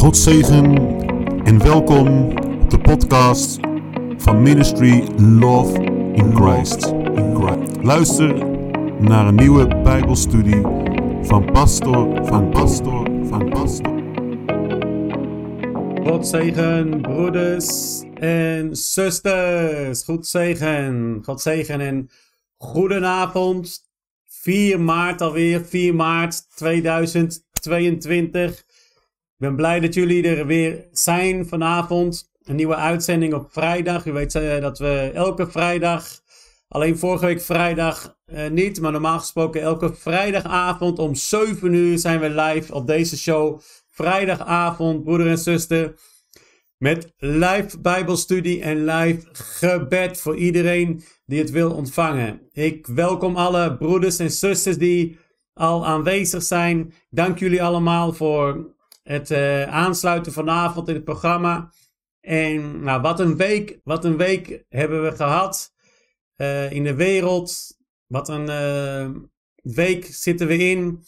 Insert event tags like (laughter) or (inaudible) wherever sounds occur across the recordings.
God zegen en welkom op de podcast van Ministry Love in Christ. In. Luister naar een nieuwe Bijbelstudie van pastor van pastor van pastor. God zegen, broeders en zusters. Goed zegen, God zegen en goedenavond. 4 maart alweer, 4 maart 2022. Ik ben blij dat jullie er weer zijn vanavond. Een nieuwe uitzending op vrijdag. U weet uh, dat we elke vrijdag, alleen vorige week vrijdag uh, niet, maar normaal gesproken elke vrijdagavond om 7 uur zijn we live op deze show. Vrijdagavond, broeder en zuster. Met live Bijbelstudie en live gebed voor iedereen die het wil ontvangen. Ik welkom alle broeders en zusters die al aanwezig zijn. Dank jullie allemaal voor het uh, aansluiten vanavond in het programma. En nou, wat een week, wat een week hebben we gehad uh, in de wereld. Wat een uh, week zitten we in.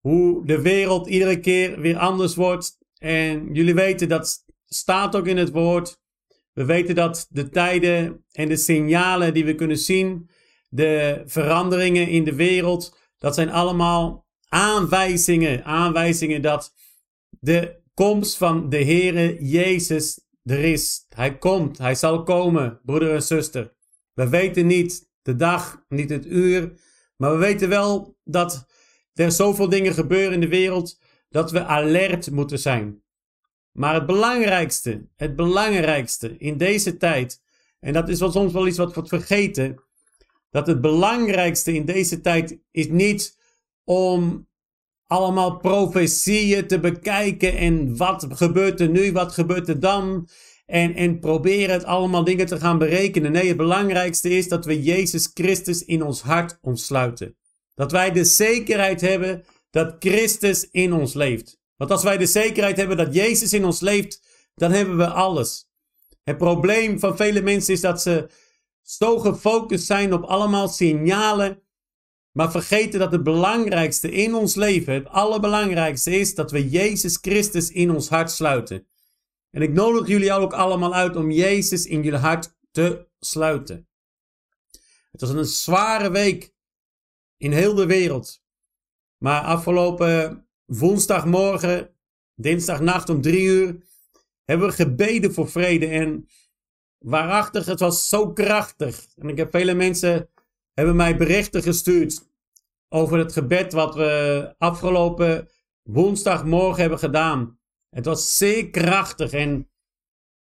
Hoe de wereld iedere keer weer anders wordt. En jullie weten dat staat ook in het woord. We weten dat de tijden en de signalen die we kunnen zien, de veranderingen in de wereld, dat zijn allemaal aanwijzingen. Aanwijzingen dat de komst van de Heere Jezus er is. Hij komt, hij zal komen, broeder en zuster. We weten niet de dag, niet het uur, maar we weten wel dat er zoveel dingen gebeuren in de wereld dat we alert moeten zijn. Maar het belangrijkste, het belangrijkste in deze tijd, en dat is wel soms wel iets wat wordt vergeten, dat het belangrijkste in deze tijd is niet om allemaal profetieën te bekijken en wat gebeurt er nu, wat gebeurt er dan. En, en proberen het allemaal dingen te gaan berekenen. Nee, het belangrijkste is dat we Jezus Christus in ons hart ontsluiten. Dat wij de zekerheid hebben dat Christus in ons leeft. Want als wij de zekerheid hebben dat Jezus in ons leeft, dan hebben we alles. Het probleem van vele mensen is dat ze zo gefocust zijn op allemaal signalen maar vergeten dat het belangrijkste in ons leven, het allerbelangrijkste is dat we Jezus Christus in ons hart sluiten. En ik nodig jullie ook allemaal uit om Jezus in jullie hart te sluiten. Het was een zware week in heel de wereld. Maar afgelopen woensdagmorgen, dinsdagnacht om drie uur, hebben we gebeden voor vrede. En waarachtig, het was zo krachtig. En ik heb vele mensen hebben mij berichten gestuurd over het gebed wat we afgelopen woensdagmorgen hebben gedaan. Het was zeer krachtig en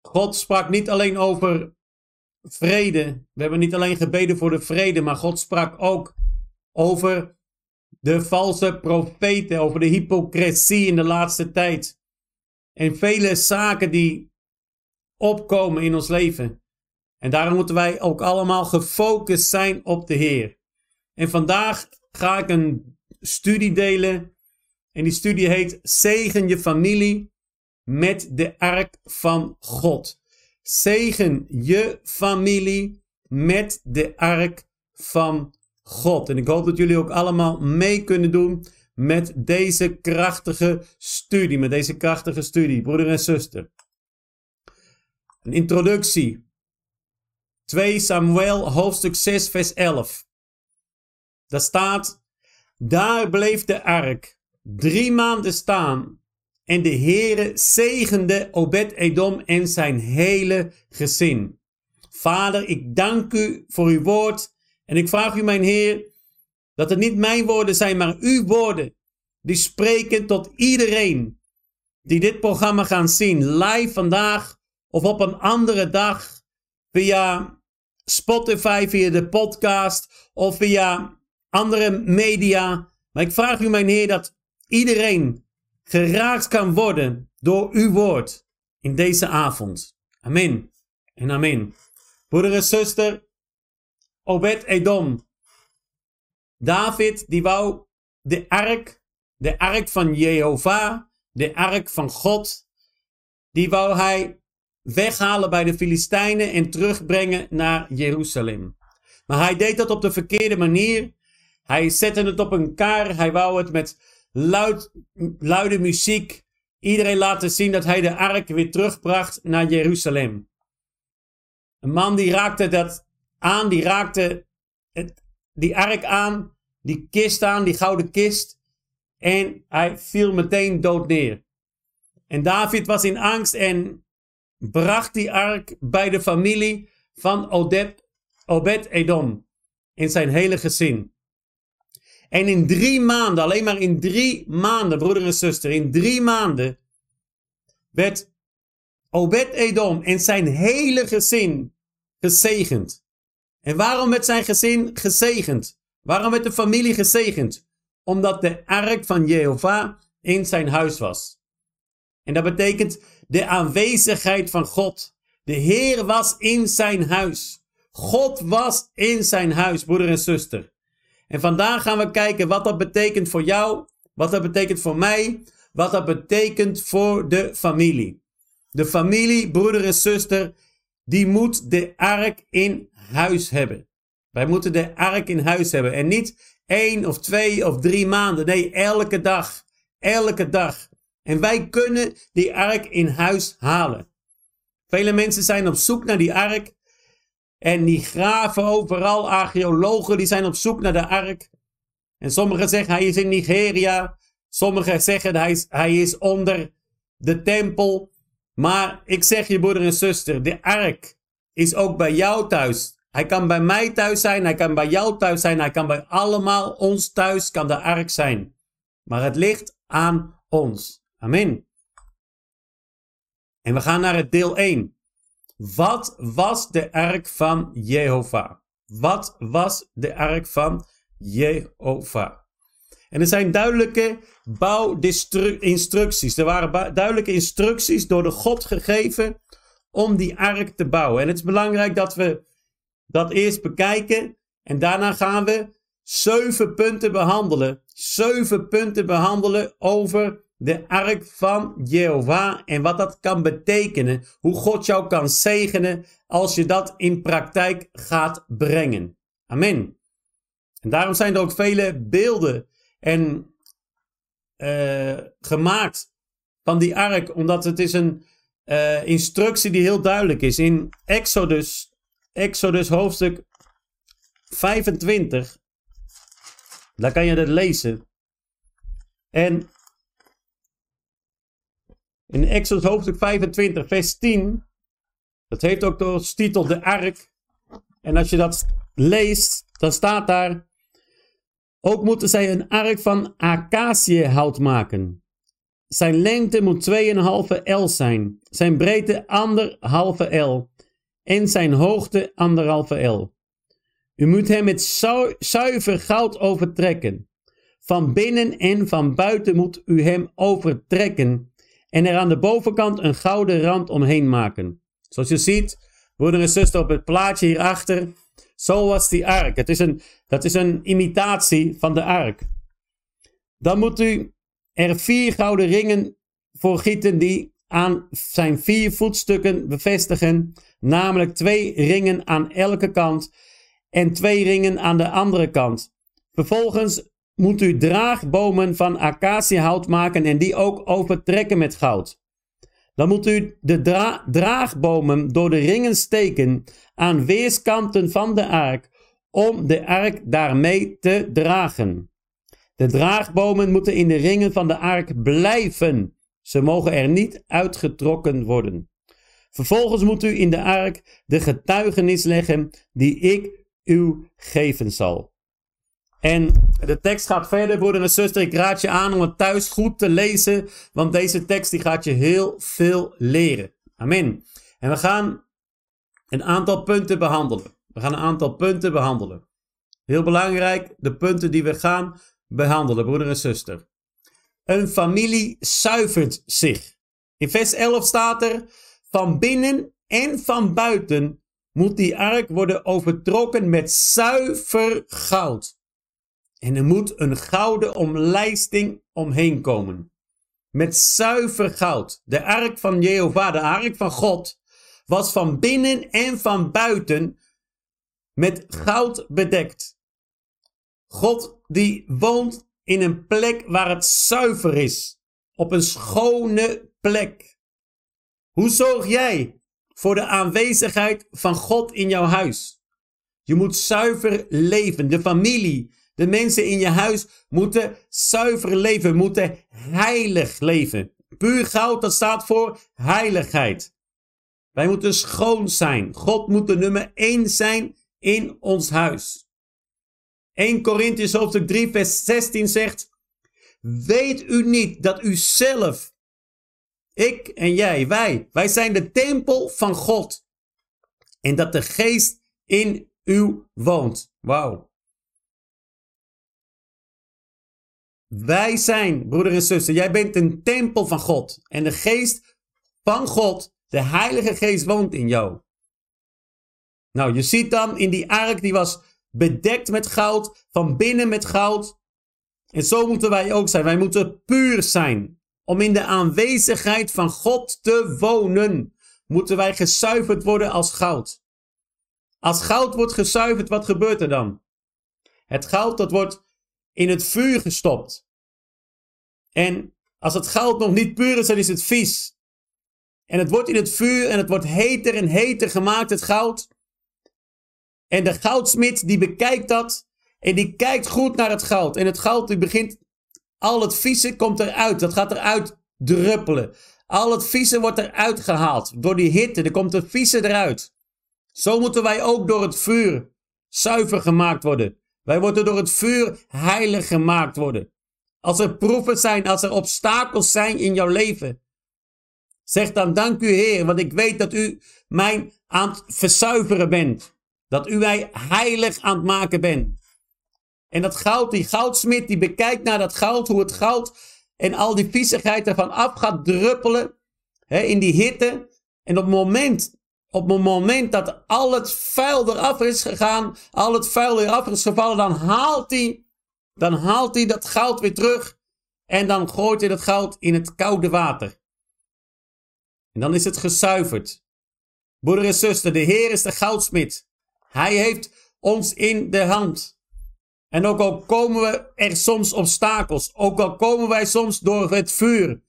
God sprak niet alleen over vrede. We hebben niet alleen gebeden voor de vrede, maar God sprak ook over de valse profeten, over de hypocrisie in de laatste tijd. En vele zaken die opkomen in ons leven. En daarom moeten wij ook allemaal gefocust zijn op de Heer. En vandaag ga ik een studie delen. En die studie heet Zegen je familie met de ark van God. Zegen je familie met de ark van God. En ik hoop dat jullie ook allemaal mee kunnen doen met deze krachtige studie. Met deze krachtige studie, broeder en zuster. Een introductie. 2 Samuel hoofdstuk 6 vers 11. Daar staat, daar bleef de ark drie maanden staan en de Heere zegende Obed-Edom en zijn hele gezin. Vader, ik dank u voor uw woord en ik vraag u, mijn Heer, dat het niet mijn woorden zijn, maar uw woorden, die spreken tot iedereen die dit programma gaan zien, live vandaag of op een andere dag, via Spotify, via de podcast of via andere media. Maar ik vraag u, mijn Heer, dat iedereen geraakt kan worden door uw woord in deze avond. Amen en amen. Broeder en zuster, Obed Edom. David, die wou de ark, de ark van Jehovah, de ark van God, die wou hij weghalen bij de Filistijnen en terugbrengen naar Jeruzalem. Maar hij deed dat op de verkeerde manier. Hij zette het op een kar. Hij wou het met luid, luide muziek iedereen laten zien dat hij de ark weer terugbracht naar Jeruzalem. Een man die raakte dat aan, die raakte het, die ark aan, die kist aan, die gouden kist. En hij viel meteen dood neer. En David was in angst en bracht die ark bij de familie van Obed-Edom in zijn hele gezin. En in drie maanden, alleen maar in drie maanden, broeder en zuster, in drie maanden werd Obed-Edom en zijn hele gezin gezegend. En waarom werd zijn gezin gezegend? Waarom werd de familie gezegend? Omdat de ark van Jehovah in zijn huis was. En dat betekent de aanwezigheid van God. De Heer was in zijn huis. God was in zijn huis, broeder en zuster. En vandaag gaan we kijken wat dat betekent voor jou, wat dat betekent voor mij, wat dat betekent voor de familie. De familie, broeder en zuster, die moet de ark in huis hebben. Wij moeten de ark in huis hebben. En niet één of twee of drie maanden. Nee, elke dag. Elke dag. En wij kunnen die ark in huis halen. Vele mensen zijn op zoek naar die ark. En die graven overal. Archeologen die zijn op zoek naar de ark. En sommigen zeggen hij is in Nigeria. Sommigen zeggen hij is, hij is onder de tempel. Maar ik zeg je broeder en zuster, de ark is ook bij jou thuis. Hij kan bij mij thuis zijn, hij kan bij jou thuis zijn, hij kan bij allemaal ons thuis, kan de ark zijn. Maar het ligt aan ons. Amen. En we gaan naar het deel 1. Wat was de ark van Jehovah? Wat was de ark van Jehovah? En er zijn duidelijke bouwinstructies. Er waren duidelijke instructies door de God gegeven om die ark te bouwen. En het is belangrijk dat we dat eerst bekijken. En daarna gaan we zeven punten behandelen. Zeven punten behandelen over de ark van Jehovah en wat dat kan betekenen. Hoe God jou kan zegenen als je dat in praktijk gaat brengen. Amen. En daarom zijn er ook vele beelden en uh, gemaakt van die ark, omdat het is een uh, instructie die heel duidelijk is. In Exodus, Exodus hoofdstuk 25, daar kan je dat lezen. En in Exodus hoofdstuk 25, vers 10, dat heeft ook als titel de ark. En als je dat leest, dan staat daar, ook moeten zij een ark van acaciëhout maken. Zijn lengte moet 2,5 L zijn, zijn breedte 1,5 L en zijn hoogte 1,5 L. U moet hem met zuiver goud overtrekken. Van binnen en van buiten moet u hem overtrekken en er aan de bovenkant een gouden rand omheen maken. Zoals je ziet, broeder en zuster, op het plaatje hierachter, zo was die ark. Het is een, dat is een imitatie van de ark. Dan moet u er vier gouden ringen voor gieten die aan zijn vier voetstukken bevestigen, namelijk twee ringen aan elke kant en twee ringen aan de andere kant. Vervolgens moet u draagbomen van acaciahout maken en die ook overtrekken met goud. Dan moet u de draagbomen door de ringen steken aan weerskanten van de ark, om de ark daarmee te dragen. De draagbomen moeten in de ringen van de ark blijven. Ze mogen er niet uitgetrokken worden. Vervolgens moet u in de ark de getuigenis leggen die ik u geven zal. En de tekst gaat verder, broeder en zuster. Ik raad je aan om het thuis goed te lezen, want deze tekst die gaat je heel veel leren. Amen. En we gaan een aantal punten behandelen. We gaan een aantal punten behandelen. Heel belangrijk, de punten die we gaan behandelen, broeder en zuster. Een familie zuivert zich. In vers 11 staat er: Van binnen en van buiten moet die ark worden overtrokken met zuiver goud. En er moet een gouden omlijsting omheen komen. Met zuiver goud. De ark van Jehovah, de ark van God, was van binnen en van buiten met goud bedekt. God die woont in een plek waar het zuiver is. op een schone plek. Hoe zorg jij voor de aanwezigheid van God in jouw huis? Je moet zuiver leven. De familie, de mensen in je huis moeten zuiver leven, moeten heilig leven. Puur goud, dat staat voor heiligheid. Wij moeten schoon zijn. God moet de nummer 1 zijn in ons huis. 1 Corinthians hoofdstuk 3 vers 16 zegt, weet u niet dat u zelf, ik en jij, wij, wij zijn de tempel van God. En dat de geest in u woont. Wauw. Wij zijn, broeder en zuster, jij bent een tempel van God. En de geest van God, de Heilige Geest, woont in jou. Nou, je ziet dan in die ark, die was bedekt met goud, van binnen met goud. En zo moeten wij ook zijn. Wij moeten puur zijn. Om in de aanwezigheid van God te wonen, moeten wij gezuiverd worden als goud. Als goud wordt gezuiverd, wat gebeurt er dan? Het goud dat wordt in het vuur gestopt. En als het goud nog niet puur is, dan is het vies. En het wordt in het vuur en het wordt heter en heter gemaakt, het goud. En de goudsmid die bekijkt dat en die kijkt goed naar het goud. En het goud die begint, al het vieze komt eruit. Dat gaat eruit druppelen. Al het vieze wordt eruit gehaald. Door die hitte, er komt het vieze eruit. Zo moeten wij ook door het vuur zuiver gemaakt worden. Wij worden door het vuur heilig gemaakt worden. Als er proeven zijn, als er obstakels zijn in jouw leven. Zeg dan dank u Heer, want ik weet dat u mij aan het verzuiveren bent. Dat u mij heilig aan het maken bent. En dat goud, die goudsmid, die bekijkt naar dat goud, hoe het goud en al die viezigheid ervan af gaat druppelen. Hè, in die hitte. En op het moment, op het moment dat al het vuil eraf is gegaan, al het vuil eraf is gevallen, dan haalt hij, dan haalt hij dat goud weer terug. En dan gooit hij dat goud in het koude water. En dan is het gezuiverd. Broeder en zuster, de Heer is de goudsmid. Hij heeft ons in de hand. En ook al komen we er soms obstakels, ook al komen wij soms door het vuur.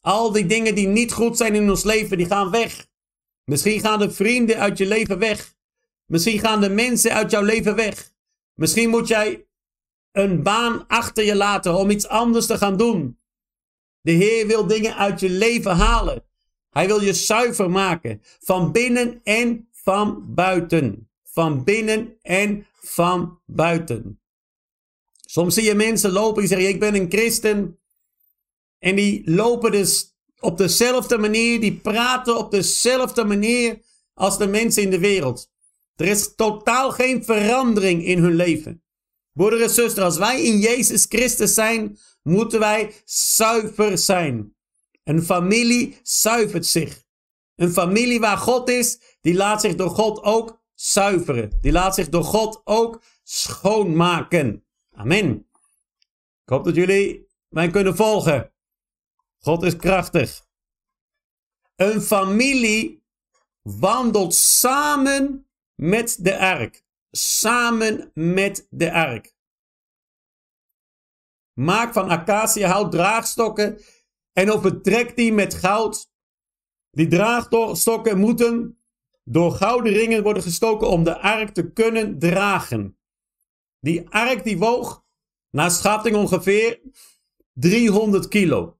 Al die dingen die niet goed zijn in ons leven, die gaan weg. Misschien gaan de vrienden uit je leven weg. Misschien gaan de mensen uit jouw leven weg. Misschien moet jij een baan achter je laten om iets anders te gaan doen. De Heer wil dingen uit je leven halen. Hij wil je zuiver maken, van binnen en van buiten. Van binnen en van buiten. Soms zie je mensen lopen die zeggen: Ik ben een christen. En die lopen dus op dezelfde manier, die praten op dezelfde manier als de mensen in de wereld. Er is totaal geen verandering in hun leven. Broeder en zuster, als wij in Jezus Christus zijn, moeten wij zuiver zijn. Een familie zuivert zich. Een familie waar God is, die laat zich door God ook zuiveren. Die laat zich door God ook schoonmaken. Amen. Ik hoop dat jullie mij kunnen volgen. God is krachtig. Een familie wandelt samen met de ark. Samen met de ark. Maak van acaciahout draagstokken en overtrek die met goud die draagstokken moeten door gouden ringen worden gestoken om de ark te kunnen dragen. Die ark die woog, naar schatting ongeveer 300 kilo.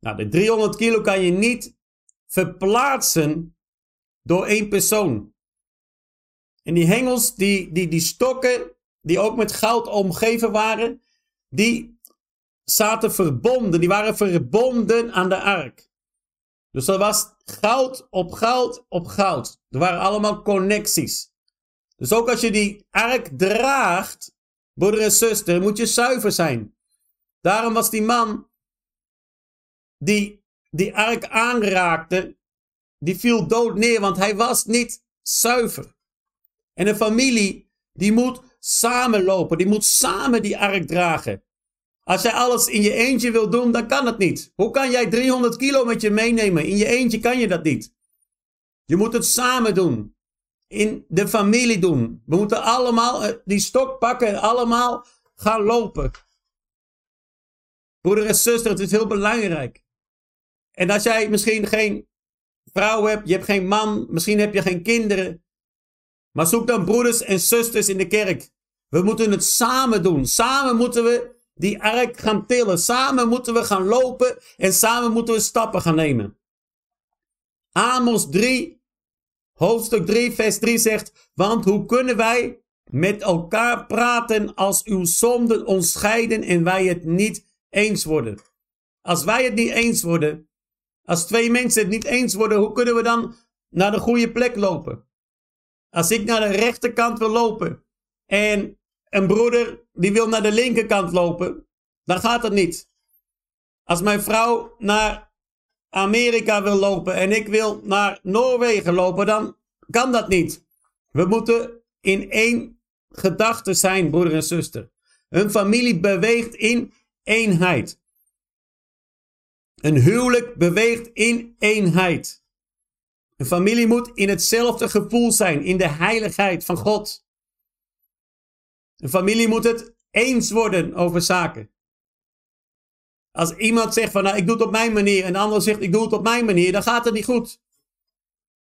Nou, de 300 kilo kan je niet verplaatsen door één persoon. En die hengels, die, die, die stokken, die ook met goud omgeven waren, die zaten verbonden, die waren verbonden aan de ark. Dus dat was goud op goud op goud. Er waren allemaal connecties. Dus ook als je die ark draagt, broeder en zuster, moet je zuiver zijn. Daarom was die man die die ark aanraakte, die viel dood neer, want hij was niet zuiver. En een familie, die moet samenlopen, die moet samen die ark dragen. Als jij alles in je eentje wil doen, dan kan het niet. Hoe kan jij 300 kilo met je meenemen? In je eentje kan je dat niet. Je moet het samen doen. In de familie doen. We moeten allemaal eh, die stok pakken en allemaal gaan lopen. Broeder en zuster, het is heel belangrijk. En als jij misschien geen vrouw hebt, je hebt geen man, misschien heb je geen kinderen. Maar zoek dan broeders en zusters in de kerk. We moeten het samen doen. Samen moeten we die ark gaan tillen. Samen moeten we gaan lopen en samen moeten we stappen gaan nemen. Amos 3, hoofdstuk 3, vers 3 zegt: Want hoe kunnen wij met elkaar praten als uw zonden ons scheiden en wij het niet eens worden? Als wij het niet eens worden, als twee mensen het niet eens worden, hoe kunnen we dan naar de goede plek lopen? Als ik naar de rechterkant wil lopen en een broeder die wil naar de linkerkant lopen, dan gaat het niet. Als mijn vrouw naar Amerika wil lopen en ik wil naar Noorwegen lopen, dan kan dat niet. We moeten in één gedachte zijn, broeder en zuster. Een familie beweegt in eenheid. Een huwelijk beweegt in eenheid. Een familie moet in hetzelfde gevoel zijn, in de heiligheid van God. Een familie moet het eens worden over zaken. Als iemand zegt van nou ik doe het op mijn manier en de ander zegt ik doe het op mijn manier, dan gaat het niet goed.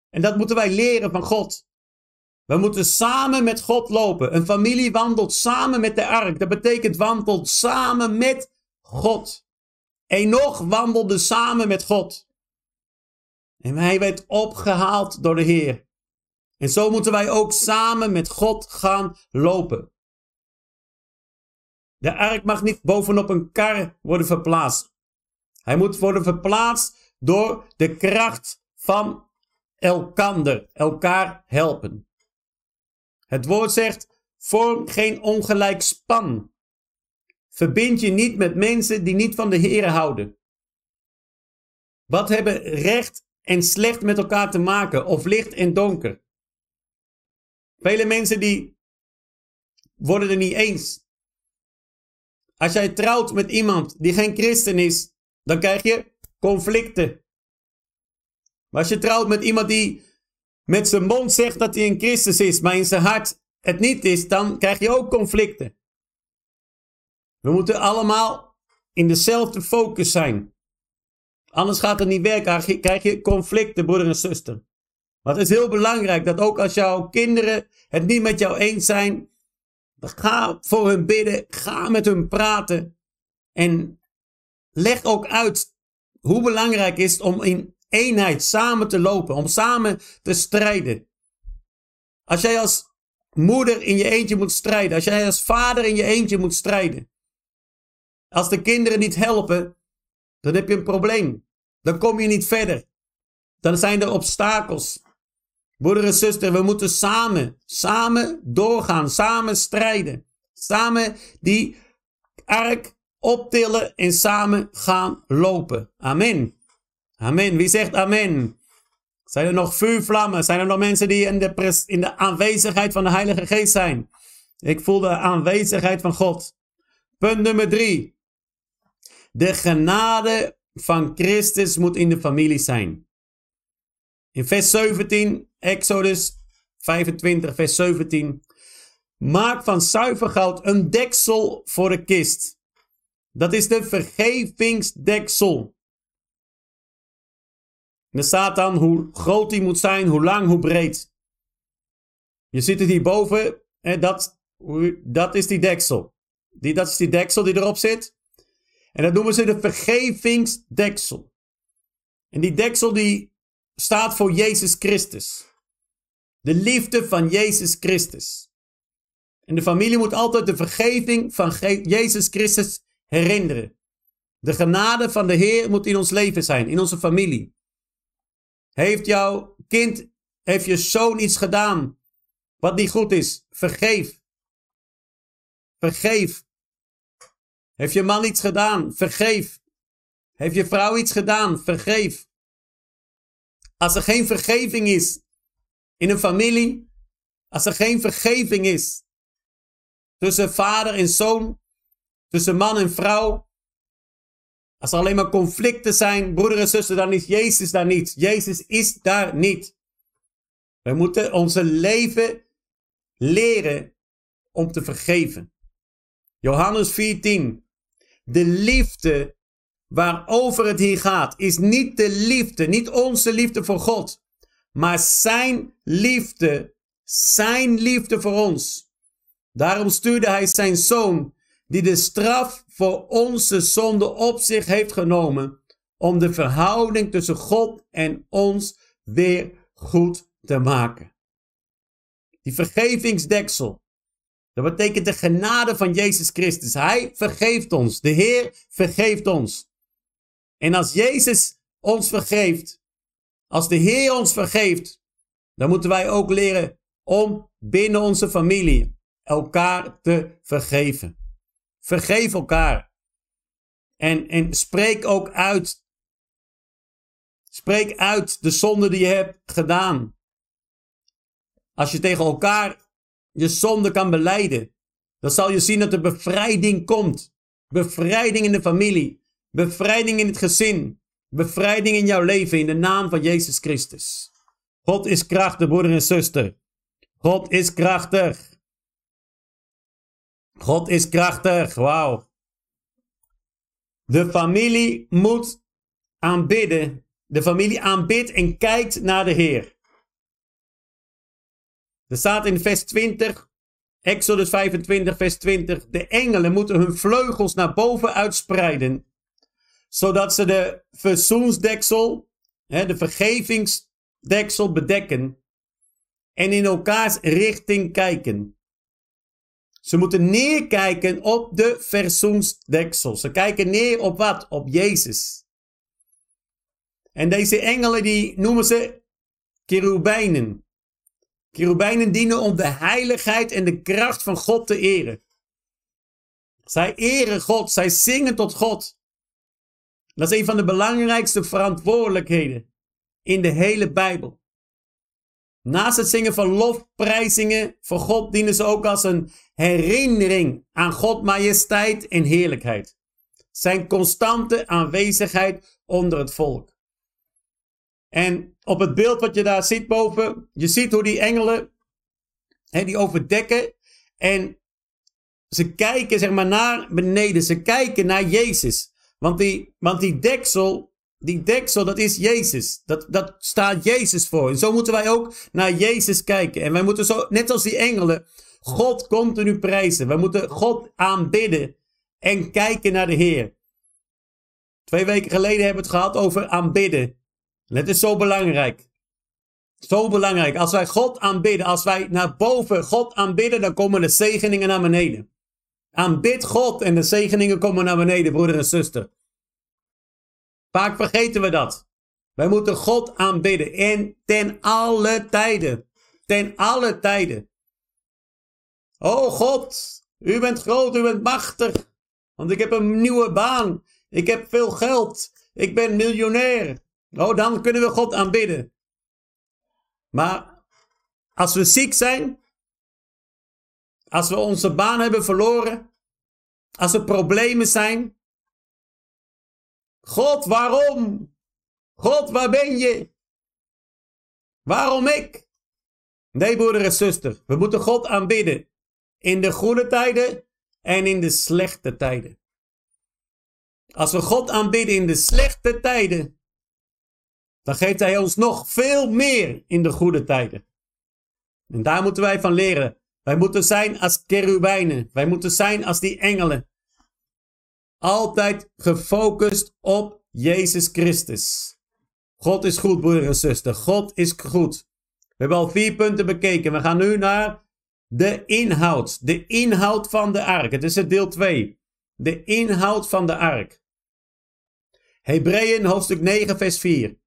En dat moeten wij leren van God. We moeten samen met God lopen. Een familie wandelt samen met de ark. Dat betekent wandelt samen met God. Enoch wandelde samen met God. En hij werd opgehaald door de Heer. En zo moeten wij ook samen met God gaan lopen. De ark mag niet bovenop een kar worden verplaatst. Hij moet worden verplaatst door de kracht van elkander, elkaar helpen. Het woord zegt: vorm geen ongelijk span. Verbind je niet met mensen die niet van de Heer houden. Wat hebben recht en slecht met elkaar te maken, of licht en donker? Vele mensen die worden er niet eens. Als jij trouwt met iemand die geen christen is, dan krijg je conflicten. Maar als je trouwt met iemand die met zijn mond zegt dat hij een Christus is, maar in zijn hart het niet is, dan krijg je ook conflicten. We moeten allemaal in dezelfde focus zijn. Anders gaat het niet werken. krijg je conflicten, broeder en zuster. Maar het is heel belangrijk dat ook als jouw kinderen het niet met jou eens zijn, Ga voor hun bidden. Ga met hun praten. En leg ook uit hoe belangrijk is het om in eenheid samen te lopen. Om samen te strijden. Als jij als moeder in je eentje moet strijden. Als jij als vader in je eentje moet strijden. Als de kinderen niet helpen, dan heb je een probleem. Dan kom je niet verder. Dan zijn er obstakels. Broeder en zuster, we moeten samen, samen doorgaan, samen strijden. Samen die ark optillen en samen gaan lopen. Amen. Amen. Wie zegt amen? Zijn er nog vuurvlammen? Zijn er nog mensen die in de, in de aanwezigheid van de Heilige Geest zijn? Ik voel de aanwezigheid van God. Punt nummer drie. De genade van Christus moet in de familie zijn. In vers 17, Exodus 25, vers 17. Maak van zuiver goud een deksel voor de kist. Dat is de vergevingsdeksel. En er staat dan hoe groot die moet zijn, hoe lang, hoe breed. Je ziet het hierboven, hè, dat, dat is die deksel. Die, dat is die deksel die erop zit. En dat noemen ze de vergevingsdeksel. En die deksel die staat voor Jezus Christus. De liefde van Jezus Christus. En de familie moet altijd de vergeving van Jezus Christus herinneren. De genade van de Heer moet in ons leven zijn, in onze familie. Heeft jouw kind, heeft je zoon iets gedaan wat niet goed is? Vergeef. Vergeef. Heeft je man iets gedaan? Vergeef. Heeft je vrouw iets gedaan? Vergeef. Als er geen vergeving is in een familie, als er geen vergeving is tussen vader en zoon, tussen man en vrouw, als er alleen maar conflicten zijn, broeder en zuster, dan is Jezus daar niet. Jezus is daar niet. We moeten onze leven leren om te vergeven. Johannes 14. De liefde waarover het hier gaat, is niet de liefde, niet onze liefde voor God, maar zijn liefde, zijn liefde voor ons. Daarom stuurde hij zijn zoon, die de straf voor onze zonde op zich heeft genomen, om de verhouding tussen God en ons weer goed te maken. Die vergevingsdeksel. Dat betekent de genade van Jezus Christus. Hij vergeeft ons. De Heer vergeeft ons. En als Jezus ons vergeeft, als de Heer ons vergeeft, dan moeten wij ook leren om binnen onze familie elkaar te vergeven. Vergeef elkaar. En, en spreek ook uit. Spreek uit de zonde die je hebt gedaan. Als je tegen elkaar je zonde kan beleiden, dan zal je zien dat er bevrijding komt. Bevrijding in de familie. Bevrijding in het gezin. Bevrijding in jouw leven in de naam van Jezus Christus. God is krachtig, broeder en zuster. God is krachtig. God is krachtig. Wauw. De familie moet aanbidden. De familie aanbidt en kijkt naar de Heer. Er staat in vers 20, Exodus 25, vers 20. De engelen moeten hun vleugels naar boven uitspreiden, zodat ze de verzoensdeksel, de vergevingsdeksel bedekken en in elkaars richting kijken. Ze moeten neerkijken op de verzoensdeksel. Ze kijken neer op wat? Op Jezus. En deze engelen die noemen ze cherubijnen. Cherubijnen dienen om de heiligheid en de kracht van God te eren. Zij eren God, zij zingen tot God. Dat is een van de belangrijkste verantwoordelijkheden in de hele Bijbel. Naast het zingen van lofprijzingen voor God dienen ze ook als een herinnering aan God majesteit en heerlijkheid. Zijn constante aanwezigheid onder het volk. En op het beeld wat je daar ziet boven, je ziet hoe die engelen, hè, die overdekken en ze kijken zeg maar naar beneden, ze kijken naar Jezus. Want die, want die deksel, die deksel, dat is Jezus. Dat, dat staat Jezus voor. En zo moeten wij ook naar Jezus kijken. En wij moeten zo, net als die engelen, God continu prijzen. We moeten God aanbidden en kijken naar de Heer. Twee weken geleden hebben we het gehad over aanbidden. Het is zo belangrijk. Zo belangrijk. Als wij God aanbidden, als wij naar boven God aanbidden, dan komen de zegeningen naar beneden. Aanbid God en de zegeningen komen naar beneden, broeder en zuster. Vaak vergeten we dat. Wij moeten God aanbidden en ten alle tijden. Ten alle tijden. Oh God, u bent groot, u bent machtig. Want ik heb een nieuwe baan. Ik heb veel geld. Ik ben miljonair. Oh, dan kunnen we God aanbidden. Maar als we ziek zijn, als we onze baan hebben verloren, als er problemen zijn. God, waarom? God, waar ben je? Waarom ik? Nee, broeder en zuster, we moeten God aanbidden. In de goede tijden en in de slechte tijden. Als we God aanbidden in de slechte tijden, dan geeft Hij ons nog veel meer in de goede tijden. En daar moeten wij van leren. Wij moeten zijn als kerubijnen. Wij moeten zijn als die engelen. Altijd gefocust op Jezus Christus. God is goed, broeder en zuster. God is goed. We hebben al vier punten bekeken. We gaan nu naar de inhoud. De inhoud van de ark. Het is het deel 2. De inhoud van de ark. Hebreeën hoofdstuk 9 vers 4.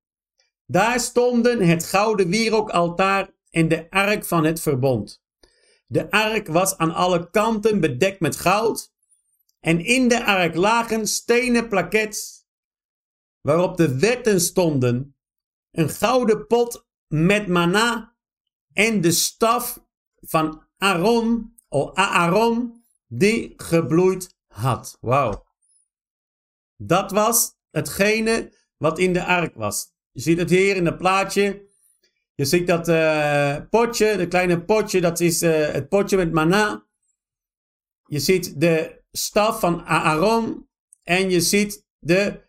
Daar stonden het gouden wierookaltaar en de ark van het verbond. De ark was aan alle kanten bedekt met goud en in de ark lagen stenen plakets waarop de wetten stonden, een gouden pot met mana en de staf van Aaron, of Aaron, die gebloeid had. Wauw. Dat was hetgene wat in de ark was. Je ziet het hier in het plaatje. Je ziet dat uh, potje, de kleine potje, dat is uh, het potje met mana. Je ziet de staf van Aaron en je ziet de,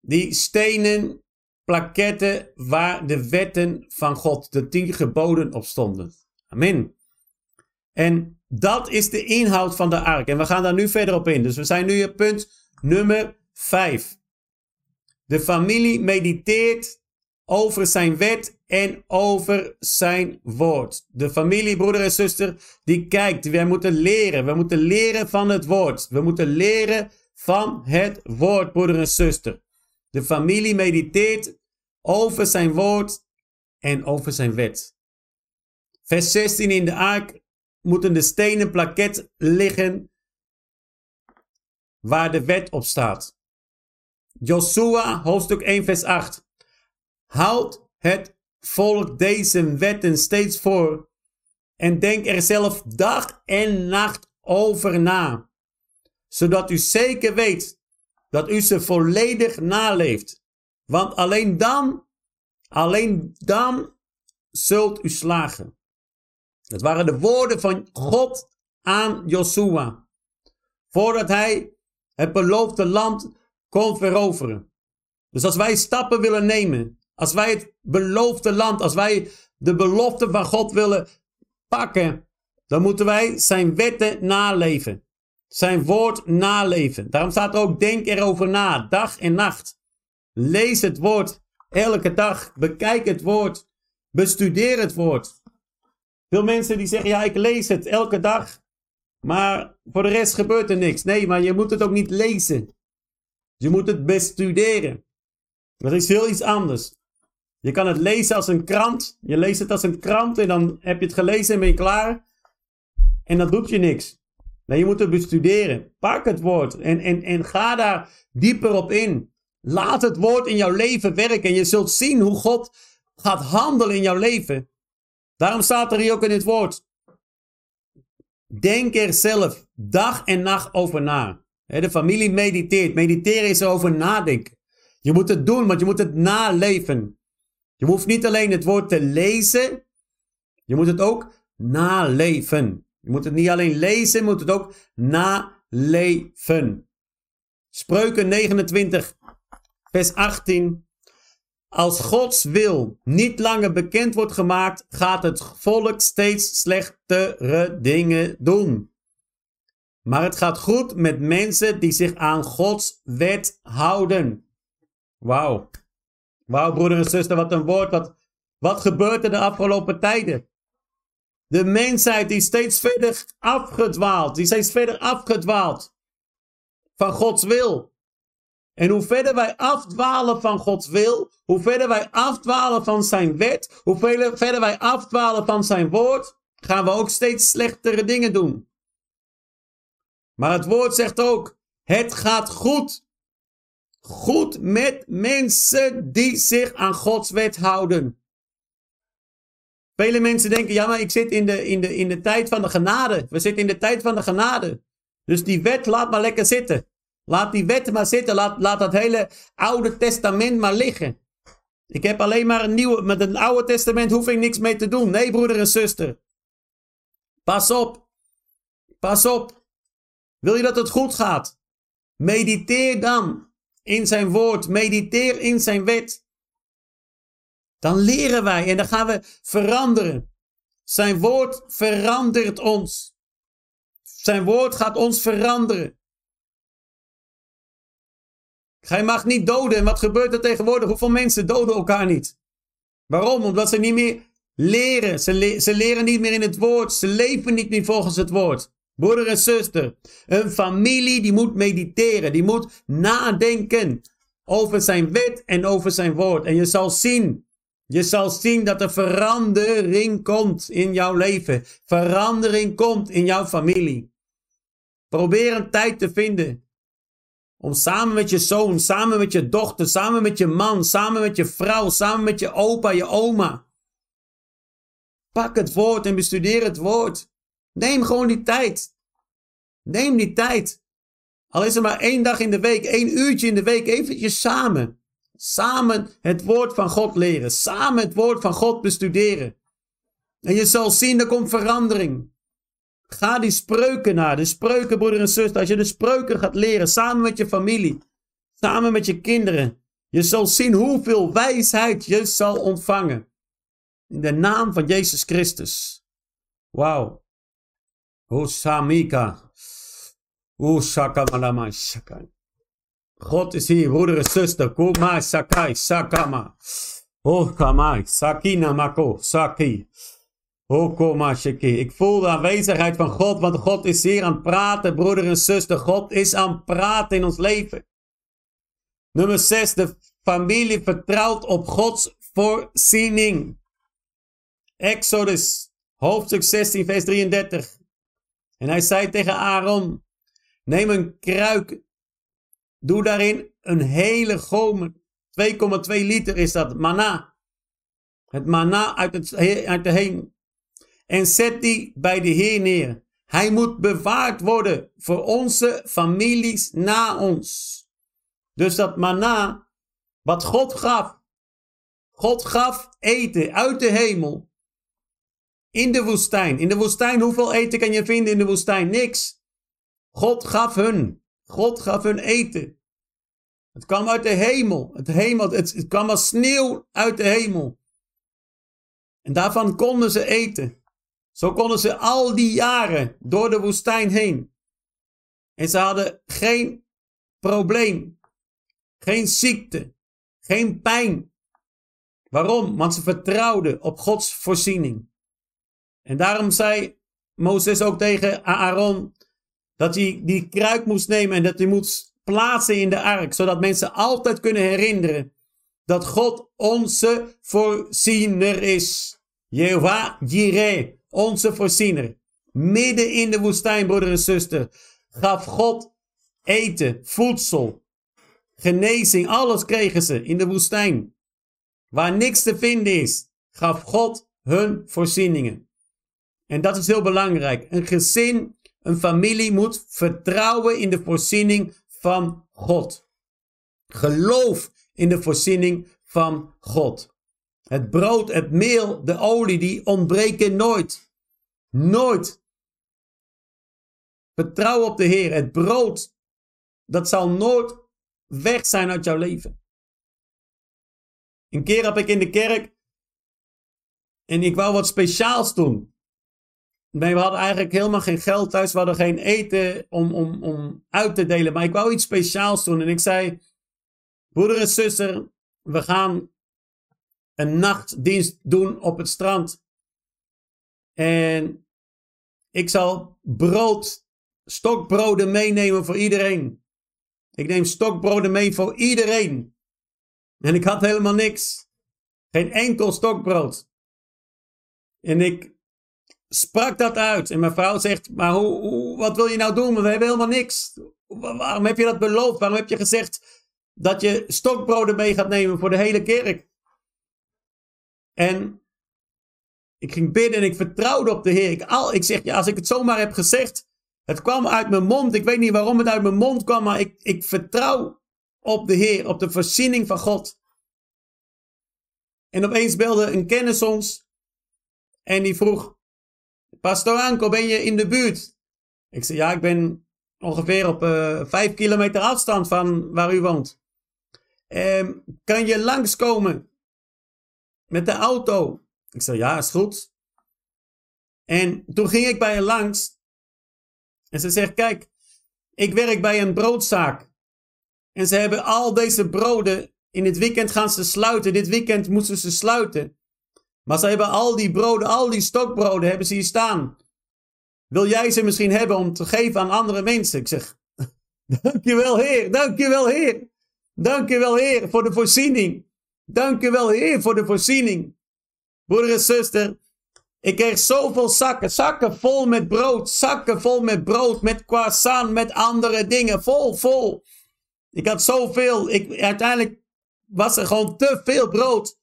die stenen plaketten waar de wetten van God, de tien geboden op stonden. Amen. En dat is de inhoud van de ark. En we gaan daar nu verder op in. Dus we zijn nu op punt nummer 5. De familie mediteert over zijn wet en over zijn woord. De familie, broeder en zuster, die kijkt. Wij moeten leren. We moeten leren van het woord. We moeten leren van het woord, broeder en zuster. De familie mediteert over zijn woord en over zijn wet. Vers 16 in de ark moeten de stenen plaket liggen waar de wet op staat. Joshua, hoofdstuk 1, vers 8. Houd het volk deze wetten steeds voor en denk er zelf dag en nacht over na, zodat u zeker weet dat u ze volledig naleeft. Want alleen dan, alleen dan zult u slagen. Het waren de woorden van God aan Joshua. Voordat hij het beloofde land kon veroveren. Dus als wij stappen willen nemen, als wij het beloofde land, als wij de belofte van God willen pakken, dan moeten wij zijn wetten naleven. Zijn woord naleven. Daarom staat ook: denk erover na, dag en nacht. Lees het woord elke dag. Bekijk het woord. Bestudeer het woord. Veel mensen die zeggen: ja, ik lees het elke dag. Maar voor de rest gebeurt er niks. Nee, maar je moet het ook niet lezen. Je moet het bestuderen. Dat is heel iets anders. Je kan het lezen als een krant. Je leest het als een krant en dan heb je het gelezen en ben je klaar. En dan doet je niks. Nee, je moet het bestuderen. Pak het woord en, en, en ga daar dieper op in. Laat het woord in jouw leven werken en je zult zien hoe God gaat handelen in jouw leven. Daarom staat er hier ook in het woord. Denk er zelf dag en nacht over na. De familie mediteert. Mediteren is erover nadenken. Je moet het doen, want je moet het naleven. Je hoeft niet alleen het woord te lezen, je moet het ook naleven. Je moet het niet alleen lezen, je moet het ook naleven. Spreuken 29, vers 18. Als Gods wil niet langer bekend wordt gemaakt, gaat het volk steeds slechtere dingen doen. Maar het gaat goed met mensen die zich aan Gods wet houden. Wauw. Wauw, broeder en zuster, wat een woord. Wat, wat gebeurt er de afgelopen tijden? De mensheid die steeds verder afgedwaald, die steeds verder afgedwaald van Gods wil. En hoe verder wij afdwalen van Gods wil, hoe verder wij afdwalen van zijn wet, hoe verder wij afdwalen van zijn woord, gaan we ook steeds slechtere dingen doen. Maar het woord zegt ook, het gaat goed. Goed met mensen die zich aan Gods wet houden. Vele mensen denken, ja maar ik zit in de, in, de, in de tijd van de genade. We zitten in de tijd van de genade. Dus die wet laat maar lekker zitten. Laat die wet maar zitten. Laat, laat dat hele oude testament maar liggen. Ik heb alleen maar een nieuwe. Met een oude testament hoef ik niks mee te doen. Nee, broeder en zuster. Pas op. Pas op. Wil je dat het goed gaat? Mediteer dan in zijn woord. Mediteer in zijn wet. Dan leren wij en dan gaan we veranderen. Zijn woord verandert ons. Zijn woord gaat ons veranderen. Gij mag niet doden. En wat gebeurt er tegenwoordig? Hoeveel mensen doden elkaar niet? Waarom? Omdat ze niet meer leren. Ze, ze leren niet meer in het woord. Ze leven niet meer volgens het woord. Broeder en zuster, een familie die moet mediteren, die moet nadenken over zijn wet en over zijn woord. En je zal zien, je zal zien dat er verandering komt in jouw leven. Verandering komt in jouw familie. Probeer een tijd te vinden om samen met je zoon, samen met je dochter, samen met je man, samen met je vrouw, samen met je opa, je oma. Pak het woord en bestudeer het woord. Neem gewoon die tijd. Neem die tijd. Al is er maar één dag in de week, één uurtje in de week, eventjes samen. Samen het woord van God leren. Samen het woord van God bestuderen. En je zal zien, er komt verandering. Ga die spreuken naar. De spreuken, broeder en zuster. Als je de spreuken gaat leren, samen met je familie, samen met je kinderen. Je zal zien hoeveel wijsheid je zal ontvangen. In de naam van Jezus Christus. Wauw. Osamika. Oshakamalama shakai. God is hier, broeder en zuster. Kuma sakai sakama. Oh kamai. Sakina mako. Saki. Oh koma shaki. Ik voel de aanwezigheid van God, want God is hier aan het praten, broeder en zuster. God is aan het praten in ons leven. Nummer 6. De familie vertrouwt op Gods voorziening. Exodus, hoofdstuk 16, vers 33. En hij zei tegen Aaron: Neem een kruik, doe daarin een hele gomer. 2,2 liter is dat, mana. Het mana uit, het, uit de hemel. En zet die bij de Heer neer. Hij moet bewaard worden voor onze families na ons. Dus dat mana, wat God gaf. God gaf eten uit de hemel. In de woestijn. In de woestijn, hoeveel eten kan je vinden in de woestijn? Niks. God gaf hun. God gaf hun eten. Het kwam uit de hemel. Het, hemel het, het kwam als sneeuw uit de hemel. En daarvan konden ze eten. Zo konden ze al die jaren door de woestijn heen. En ze hadden geen probleem. Geen ziekte. Geen pijn. Waarom? Want ze vertrouwden op Gods voorziening. En daarom zei Mozes ook tegen Aaron dat hij die kruik moest nemen en dat hij moest plaatsen in de ark, zodat mensen altijd kunnen herinneren dat God onze voorziener is. Jehovah Jireh, onze voorziener. Midden in de woestijn, broeder en zuster, gaf God eten, voedsel, genezing, alles kregen ze in de woestijn. Waar niks te vinden is, gaf God hun voorzieningen. En dat is heel belangrijk. Een gezin, een familie moet vertrouwen in de voorziening van God. Geloof in de voorziening van God. Het brood, het meel, de olie, die ontbreken nooit. Nooit. Vertrouw op de Heer. Het brood, dat zal nooit weg zijn uit jouw leven. Een keer heb ik in de kerk en ik wou wat speciaals doen. Nee, we hadden eigenlijk helemaal geen geld thuis. We hadden geen eten om, om, om uit te delen. Maar ik wou iets speciaals doen. En ik zei: Broeder en zuster, we gaan een nachtdienst doen op het strand. En ik zal brood, stokbroden meenemen voor iedereen. Ik neem stokbroden mee voor iedereen. En ik had helemaal niks. Geen enkel stokbrood. En ik sprak dat uit. En mijn vrouw zegt, maar hoe, wat wil je nou doen? we hebben helemaal niks. Waarom heb je dat beloofd? Waarom heb je gezegd dat je stokbroden mee gaat nemen voor de hele kerk? En ik ging bidden en ik vertrouwde op de Heer. Ik, al, ik zeg, ja, als ik het zomaar heb gezegd, het kwam uit mijn mond. Ik weet niet waarom het uit mijn mond kwam, maar ik, ik vertrouw op de Heer, op de voorziening van God. En opeens belde een kennis ons en die vroeg, Pastor Anko, ben je in de buurt? Ik zei, ja, ik ben ongeveer op uh, vijf kilometer afstand van waar u woont. Um, kan je langskomen met de auto? Ik zei, ja, is goed. En toen ging ik bij haar langs en ze zegt, kijk, ik werk bij een broodzaak. En ze hebben al deze broden, in het weekend gaan ze sluiten. Dit weekend moeten ze sluiten. Maar ze hebben al die broden, al die stokbroden hebben ze hier staan. Wil jij ze misschien hebben om te geven aan andere mensen? Ik zeg, (laughs) dankjewel Heer, dankjewel Heer. Dankjewel Heer voor de voorziening. Dankjewel Heer voor de voorziening. Broeder en zuster, ik kreeg zoveel zakken, zakken vol met brood, zakken vol met brood, met croissant, met andere dingen, vol, vol. Ik had zoveel, ik, uiteindelijk was er gewoon te veel brood.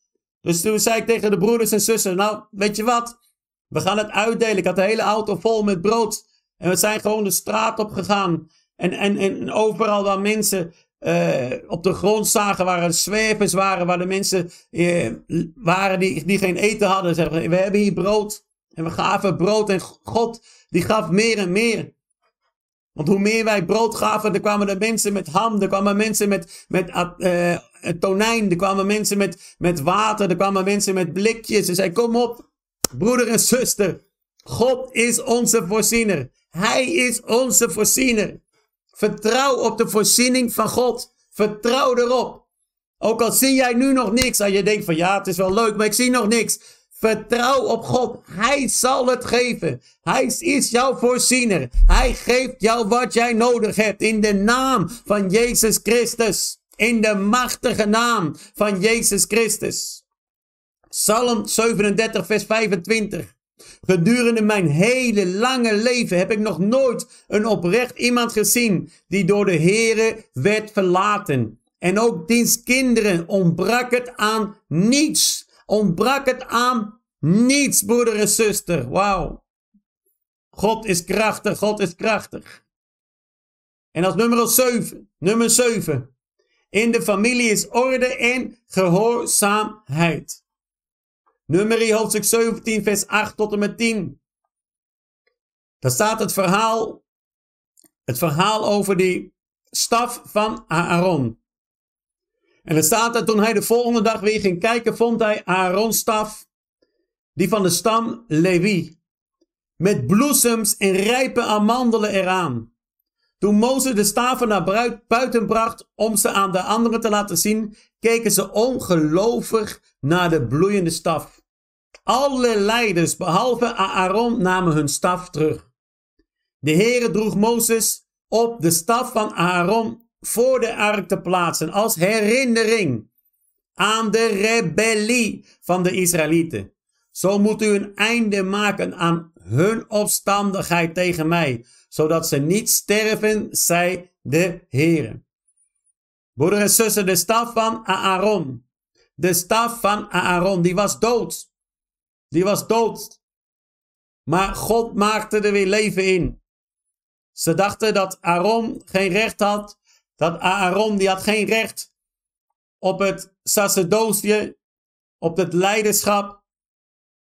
Dus toen zei ik tegen de broeders en zussen, nou, weet je wat? We gaan het uitdelen. Ik had de hele auto vol met brood. En we zijn gewoon de straat op gegaan. En, en, en overal waar mensen uh, op de grond zagen, waar er zwervers waren, waar de mensen uh, waren die, die geen eten hadden. Zeggen, we hebben hier brood. En we gaven brood en God die gaf meer en meer. Want hoe meer wij brood gaven, er kwamen er mensen met ham, er kwamen mensen met, met uh, tonijn, er kwamen mensen met, met water, er kwamen mensen met blikjes. Ze zei, kom op, broeder en zuster. God is onze voorziener. Hij is onze voorziener. Vertrouw op de voorziening van God. Vertrouw erop. Ook al zie jij nu nog niks, als je denkt van ja, het is wel leuk, maar ik zie nog niks. Vertrouw op God. Hij zal het geven. Hij is jouw voorziener. Hij geeft jou wat jij nodig hebt. In de naam van Jezus Christus. In de machtige naam van Jezus Christus. Psalm 37, vers 25. Gedurende mijn hele lange leven heb ik nog nooit een oprecht iemand gezien die door de Here werd verlaten. En ook diens kinderen ontbrak het aan niets. Ontbrak het aan niets, broeder en zuster. Wauw. God is krachtig, God is krachtig. En als nummer 7, nummer 7. In de familie is orde en gehoorzaamheid. Nummer hoofdstuk 17, vers 8 tot en met 10. Daar staat het verhaal, het verhaal over die staf van Aaron. En er staat dat toen hij de volgende dag weer ging kijken, vond hij Aaron's staf, die van de stam Levi, met bloesems en rijpe amandelen eraan. Toen Mozes de staven naar buiten bracht om ze aan de anderen te laten zien, keken ze ongelovig naar de bloeiende staf. Alle leiders, behalve Aaron, namen hun staf terug. De Heere droeg Mozes op de staf van Aaron voor de ark te plaatsen als herinnering aan de rebellie van de Israëlieten. Zo moet u een einde maken aan hun opstandigheid tegen mij, zodat ze niet sterven, zei de Heer. Broeder en zussen, de staf van Aaron. De staf van Aaron, die was dood. Die was dood. Maar God maakte er weer leven in. Ze dachten dat Aaron geen recht had dat Aaron, die had geen recht op het sacerdotie, op het leiderschap.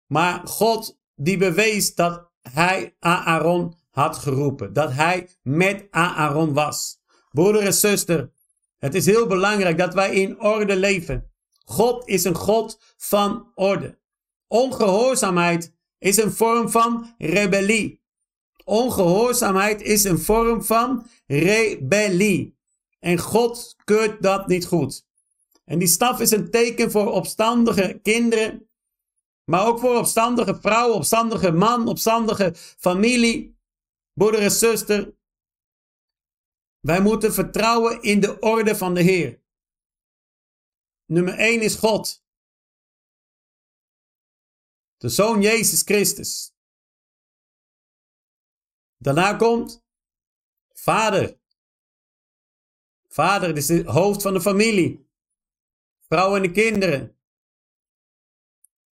Maar God, die bewees dat hij Aaron had geroepen. Dat hij met Aaron was. Broeder en zuster, het is heel belangrijk dat wij in orde leven. God is een God van orde. Ongehoorzaamheid is een vorm van rebellie. Ongehoorzaamheid is een vorm van rebellie. En God keurt dat niet goed. En die staf is een teken voor opstandige kinderen, maar ook voor opstandige vrouwen, opstandige man, opstandige familie, broeder en zuster. Wij moeten vertrouwen in de orde van de Heer. Nummer 1 is God. De Zoon Jezus Christus. Daarna komt Vader. Vader is het hoofd van de familie. Vrouw en de kinderen.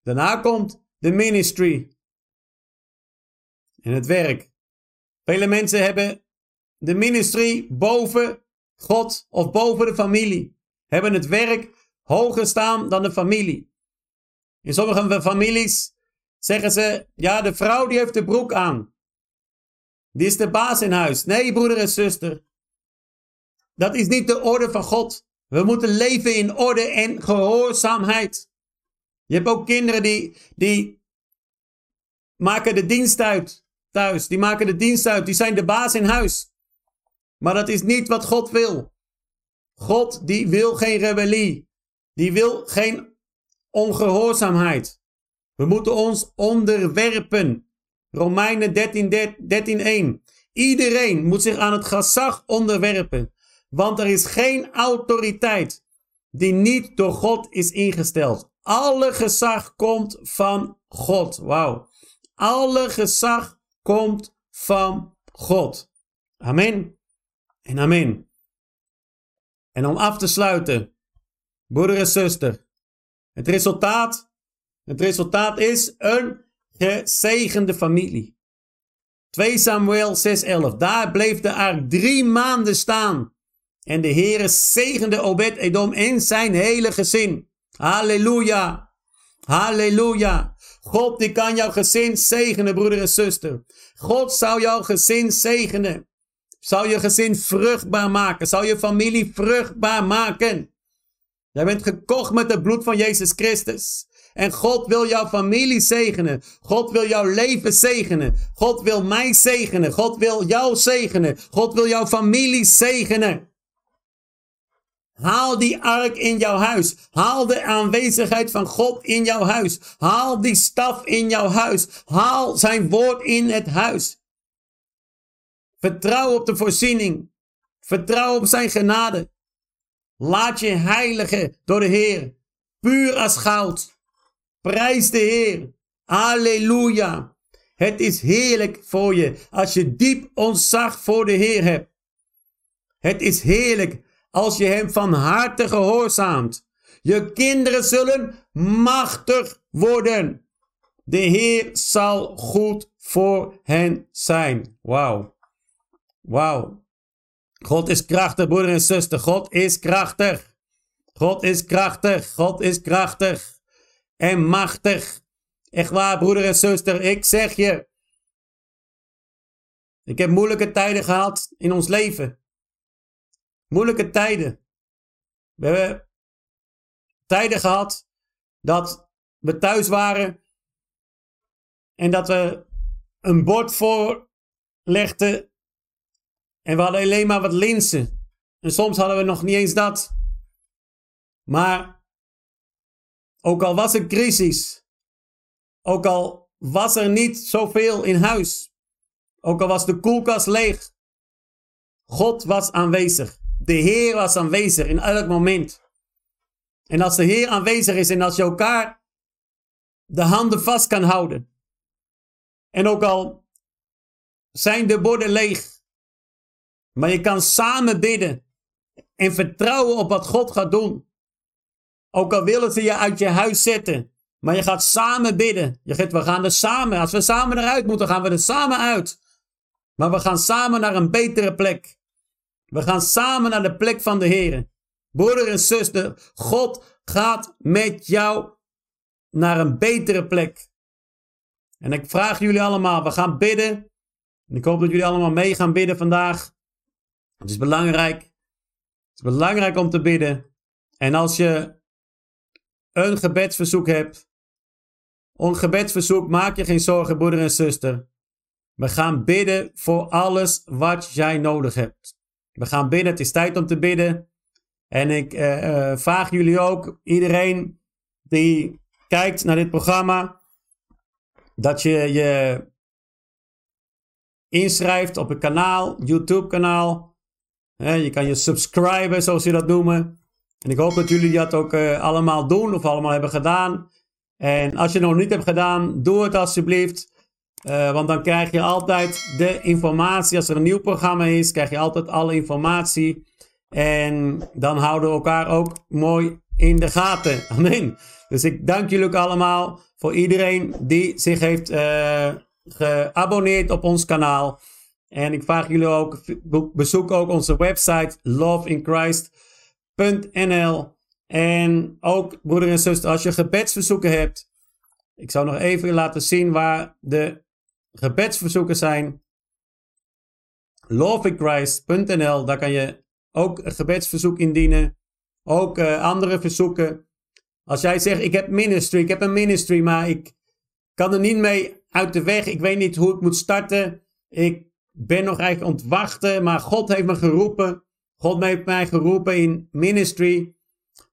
Daarna komt de ministry. En het werk. Vele mensen hebben de ministry boven God of boven de familie. Hebben het werk hoger staan dan de familie. In sommige families zeggen ze, ja, de vrouw die heeft de broek aan. Die is de baas in huis. Nee, broeder en zuster. Dat is niet de orde van God. We moeten leven in orde en gehoorzaamheid. Je hebt ook kinderen die, die maken de dienst uit thuis. Die maken de dienst uit. Die zijn de baas in huis. Maar dat is niet wat God wil. God die wil geen rebellie. Die wil geen ongehoorzaamheid. We moeten ons onderwerpen. Romeinen 13, 13, 1. Iedereen moet zich aan het gezag onderwerpen. Want er is geen autoriteit die niet door God is ingesteld. Alle gezag komt van God. Wauw. Alle gezag komt van God. Amen. En amen. En om af te sluiten, broeder en zuster, het resultaat, het resultaat is een gezegende familie. 2 Samuel 6:11. Daar bleef de ark drie maanden staan. En de Heere zegende Obed-Edom en zijn hele gezin. Halleluja. Halleluja. God die kan jouw gezin zegenen, broeder en zuster. God zou jouw gezin zegenen. Zou je gezin vruchtbaar maken. Zou je familie vruchtbaar maken. Jij bent gekocht met het bloed van Jezus Christus. En God wil jouw familie zegenen. God wil jouw leven zegenen. God wil mij zegenen. God wil jou zegenen. God wil jouw familie zegenen. Haal die ark in jouw huis. Haal de aanwezigheid van God in jouw huis. Haal die staf in jouw huis. Haal zijn woord in het huis. Vertrouw op de voorziening. Vertrouw op zijn genade. Laat je heiligen door de Heer. Puur als goud. Prijs de Heer. Halleluja. Het is heerlijk voor je als je diep ontzag voor de Heer hebt. Het is heerlijk als je hem van harte gehoorzaamt. Je kinderen zullen machtig worden. De Heer zal goed voor hen zijn. Wauw. Wauw. God is krachtig, broeder en zuster. God is krachtig. God is krachtig. God is krachtig en machtig. Echt waar, broeder en zuster, ik zeg je. Ik heb moeilijke tijden gehad in ons leven. Moeilijke tijden. We hebben tijden gehad dat we thuis waren en dat we een bord voorlegden en we hadden alleen maar wat linzen. En soms hadden we nog niet eens dat. Maar ook al was er crisis. Ook al was er niet zoveel in huis. Ook al was de koelkast leeg. God was aanwezig. De Heer was aanwezig in elk moment. En als de Heer aanwezig is en als je elkaar de handen vast kan houden. En ook al zijn de borden leeg. Maar je kan samen bidden. En vertrouwen op wat God gaat doen. Ook al willen ze je uit je huis zetten. Maar je gaat samen bidden. Je gaat, we gaan er samen. Als we samen eruit moeten, gaan we er samen uit. Maar we gaan samen naar een betere plek. We gaan samen naar de plek van de Heer. Broeder en zuster, God gaat met jou naar een betere plek. En ik vraag jullie allemaal, we gaan bidden. En ik hoop dat jullie allemaal mee gaan bidden vandaag. Het is belangrijk. Het is belangrijk om te bidden. En als je een gebedsverzoek hebt. Een gebedsverzoek, maak je geen zorgen, broeder en zuster. We gaan bidden voor alles wat jij nodig hebt. We gaan bidden, het is tijd om te bidden. En ik uh, uh, vraag jullie ook, iedereen die kijkt naar dit programma, dat je je inschrijft op het kanaal, YouTube kanaal. je kan je subscriben, zoals ze dat noemen. En ik hoop dat jullie dat ook uh, allemaal doen of allemaal hebben gedaan. En als je het nog niet hebt gedaan, doe het alsjeblieft. Uh, want dan krijg je altijd de informatie. Als er een nieuw programma is, krijg je altijd alle informatie. En dan houden we elkaar ook mooi in de gaten. (laughs) Amen. Dus ik dank jullie allemaal voor iedereen die zich heeft uh, geabonneerd op ons kanaal. En ik vraag jullie ook, bezoek ook onze website Love in Christ. .nl. En ook, broeder en zuster, als je gebedsverzoeken hebt. Ik zou nog even laten zien waar de gebedsverzoeken zijn. lovingchrist.nl, daar kan je ook een gebedsverzoek indienen. Ook uh, andere verzoeken. Als jij zegt, ik heb ministry, ik heb een ministry, maar ik kan er niet mee uit de weg. Ik weet niet hoe ik moet starten. Ik ben nog eigenlijk ontwachten, maar God heeft me geroepen. God heeft mij geroepen in ministry.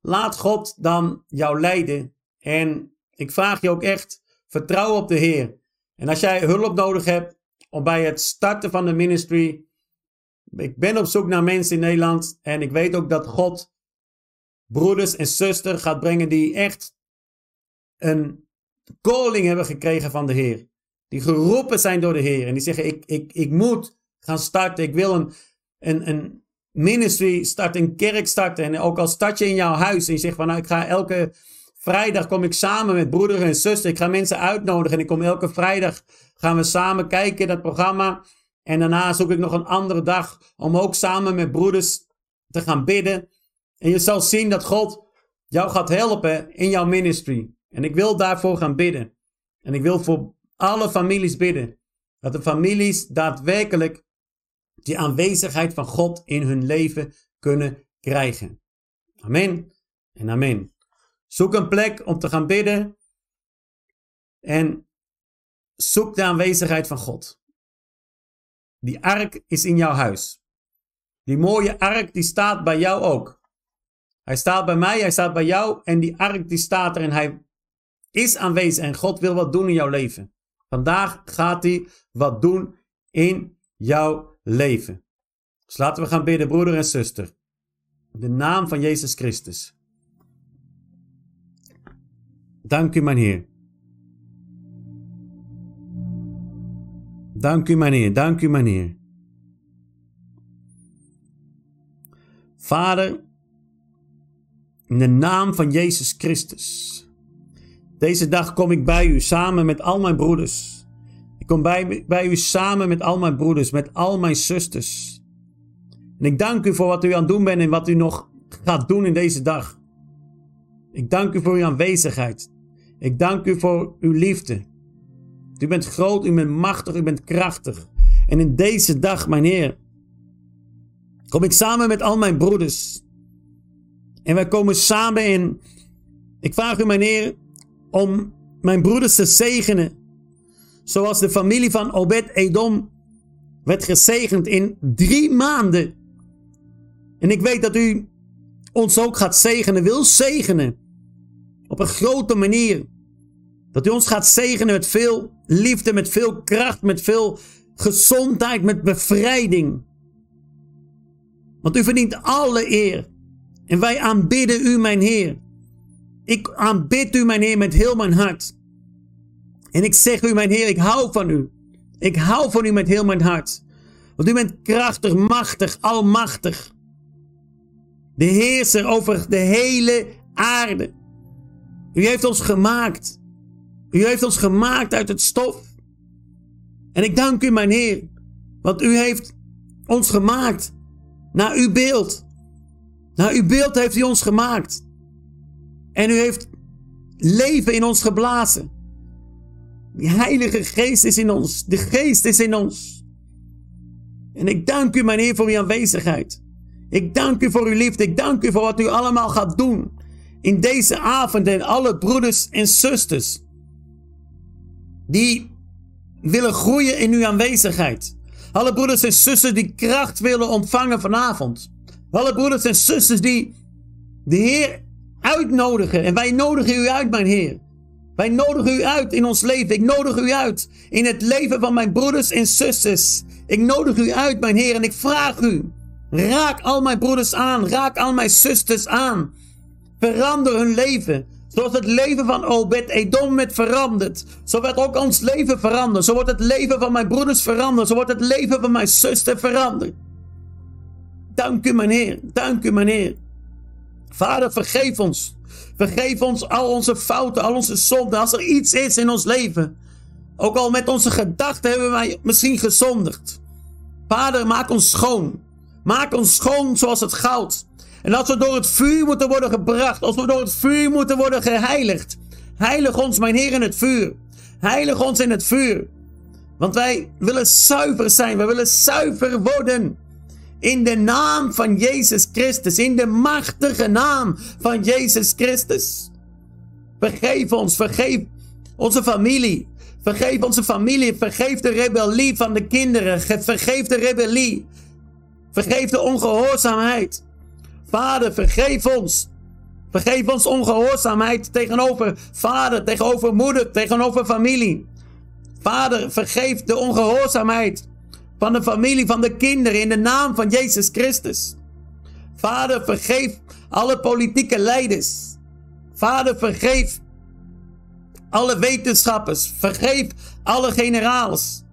Laat God dan jou leiden. En ik vraag je ook echt, vertrouw op de Heer. En als jij hulp nodig hebt om bij het starten van de ministry. Ik ben op zoek naar mensen in Nederland. En ik weet ook dat God broeders en zusters gaat brengen die echt een calling hebben gekregen van de Heer. Die geroepen zijn door de Heer. En die zeggen, ik, ik, ik moet gaan starten. Ik wil een, een, een, ministry start, een kerk starten. En ook al start je in jouw huis en je zegt van nou ik ga elke vrijdag kom ik samen met broeder en zuster. Ik ga mensen uitnodigen en ik kom elke vrijdag gaan we samen kijken dat programma. En daarna zoek ik nog een andere dag om ook samen met broeders te gaan bidden. En je zal zien dat God jou gaat helpen in jouw ministry. En ik wil daarvoor gaan bidden. En ik wil voor alle families bidden. Dat de families daadwerkelijk die aanwezigheid van God in hun leven kunnen krijgen. Amen en amen. Zoek een plek om te gaan bidden. En zoek de aanwezigheid van God. Die ark is in jouw huis. Die mooie ark die staat bij jou ook. Hij staat bij mij, hij staat bij jou en die ark die staat er en hij is aanwezig en God wil wat doen in jouw leven. Vandaag gaat hij wat doen in jouw leven. Dus laten we gaan bidden, broeder en zuster. De naam van Jezus Christus. Dank u, mijn Heer. Dank u, mijn Heer. Dank u, mijn Heer. Vader, in de naam van Jezus Christus. Deze dag kom ik bij u samen met al mijn broeders. Ik kom bij, bij u samen met al mijn broeders, met al mijn zusters. En ik dank u voor wat u aan het doen bent en wat u nog gaat doen in deze dag. Ik dank u voor uw aanwezigheid. Ik dank u voor uw liefde. U bent groot, u bent machtig, u bent krachtig. En in deze dag, mijn Heer, kom ik samen met al mijn broeders. En wij komen samen in. Ik vraag u, mijn Heer, om mijn broeders te zegenen. Zoals de familie van Obed Edom werd gezegend in drie maanden. En ik weet dat u ons ook gaat zegenen, wil zegenen. Op een grote manier. Dat u ons gaat zegenen met veel liefde, met veel kracht, met veel gezondheid, met bevrijding. Want u verdient alle eer. En wij aanbidden u, mijn Heer. Ik aanbid u, mijn Heer, met heel mijn hart. En ik zeg u, mijn Heer, ik hou van u. Ik hou van u met heel mijn hart. Want u bent krachtig, machtig, almachtig. De heerser over de hele aarde. U heeft ons gemaakt. U heeft ons gemaakt uit het stof. En ik dank u, mijn Heer, want u heeft ons gemaakt naar uw beeld. Naar uw beeld heeft u ons gemaakt. En u heeft leven in ons geblazen. Die Heilige Geest is in ons. De Geest is in ons. En ik dank u, mijn Heer, voor uw aanwezigheid. Ik dank u voor uw liefde. Ik dank u voor wat u allemaal gaat doen. In deze avond en alle broeders en zusters. Die willen groeien in uw aanwezigheid. Alle broeders en zusters die kracht willen ontvangen vanavond. Alle broeders en zusters die de Heer uitnodigen. En wij nodigen u uit, mijn Heer. Wij nodigen u uit in ons leven. Ik nodig u uit in het leven van mijn broeders en zusters. Ik nodig u uit, mijn Heer, en ik vraag u. Raak al mijn broeders aan. Raak al mijn zusters aan. Verander hun leven. Zoals het leven van Obed Edom werd veranderd. Zo werd ook ons leven veranderd. Zo wordt het leven van mijn broeders veranderd. Zo wordt het leven van mijn zuster veranderd. Dank u, mijn Heer. Dank u, mijn Heer. Vader, vergeef ons. Vergeef ons al onze fouten, al onze zonden. Als er iets is in ons leven. Ook al met onze gedachten hebben wij misschien gezondigd. Vader, maak ons schoon. Maak ons schoon zoals het goud. En als we door het vuur moeten worden gebracht. Als we door het vuur moeten worden geheiligd. Heilig ons, mijn Heer, in het vuur. Heilig ons in het vuur. Want wij willen zuiver zijn. We willen zuiver worden. In de naam van Jezus Christus. In de machtige naam van Jezus Christus. Vergeef ons, vergeef onze familie. Vergeef onze familie. Vergeef de rebellie van de kinderen. Vergeef de rebellie. Vergeef de ongehoorzaamheid. Vader, vergeef ons. Vergeef ons ongehoorzaamheid tegenover vader, tegenover moeder, tegenover familie. Vader, vergeef de ongehoorzaamheid van de familie, van de kinderen in de naam van Jezus Christus. Vader, vergeef alle politieke leiders. Vader, vergeef alle wetenschappers. Vergeef alle generaals.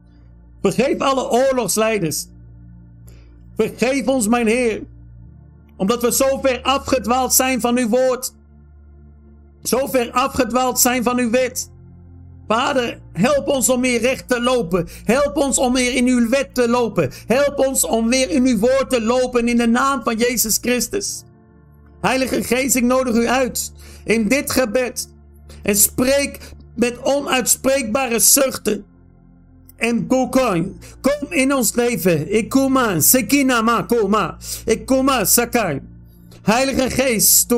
Vergeef alle oorlogsleiders. Vergeef ons, mijn Heer, omdat we zo ver afgedwaald zijn van uw woord. Zo ver afgedwaald zijn van uw wet. Vader, help ons om weer recht te lopen. Help ons om weer in uw wet te lopen. Help ons om weer in uw woord te lopen in de naam van Jezus Christus. Heilige Geest, ik nodig u uit in dit gebed. En spreek met onuitspreekbare zuchten en. Kom in ons leven. Ik kom aan. Sekinama, kom maar. Ik kom aan, Sakai. Heilige Geest,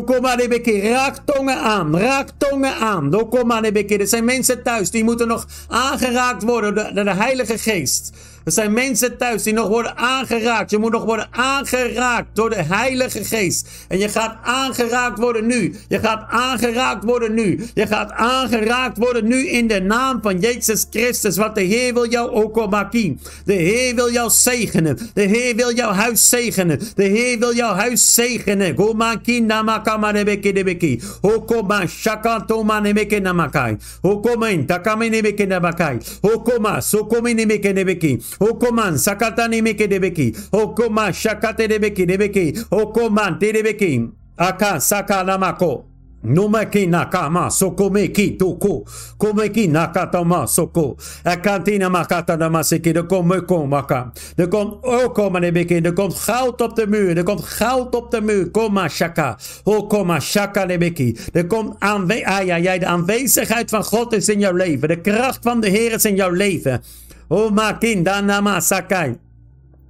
raak tongen aan, raak tongen aan. Er zijn mensen thuis die moeten nog aangeraakt worden door de Heilige Geest. Er zijn mensen thuis die nog worden aangeraakt. Je moet nog worden aangeraakt door de Heilige Geest. En je gaat aangeraakt worden nu. Je gaat aangeraakt worden nu. Je gaat aangeraakt worden nu in de naam van Jezus Christus. Want de Heer wil jou ook okomaki. De Heer wil jou zegenen. De Heer wil jouw huis zegenen. De Heer wil jouw huis zegenen. Gomaki namakama nebeke debeki. Hokoma shakantoma nemeke namakai. Hokoma takame nemeke namakai. Hokoma sokome nebeki. Hokoman sakatani meke debeki. Hokoma shakate debeki debeki. Hokoman debeki. Aka sakanamako. Numeki nakama sokomeki toko. Komeki nakatama soko. Akantina makata komt meko maka. Er komt oko manebeki. Er komt goud op de muur. Er komt goud op de muur. Koma shaka. Hokoma shaka nebeki. Er komt aanwe ah, ja, de aanwezigheid van God is in jouw leven. De kracht van de Heer is in jouw leven. O makin danama sakai.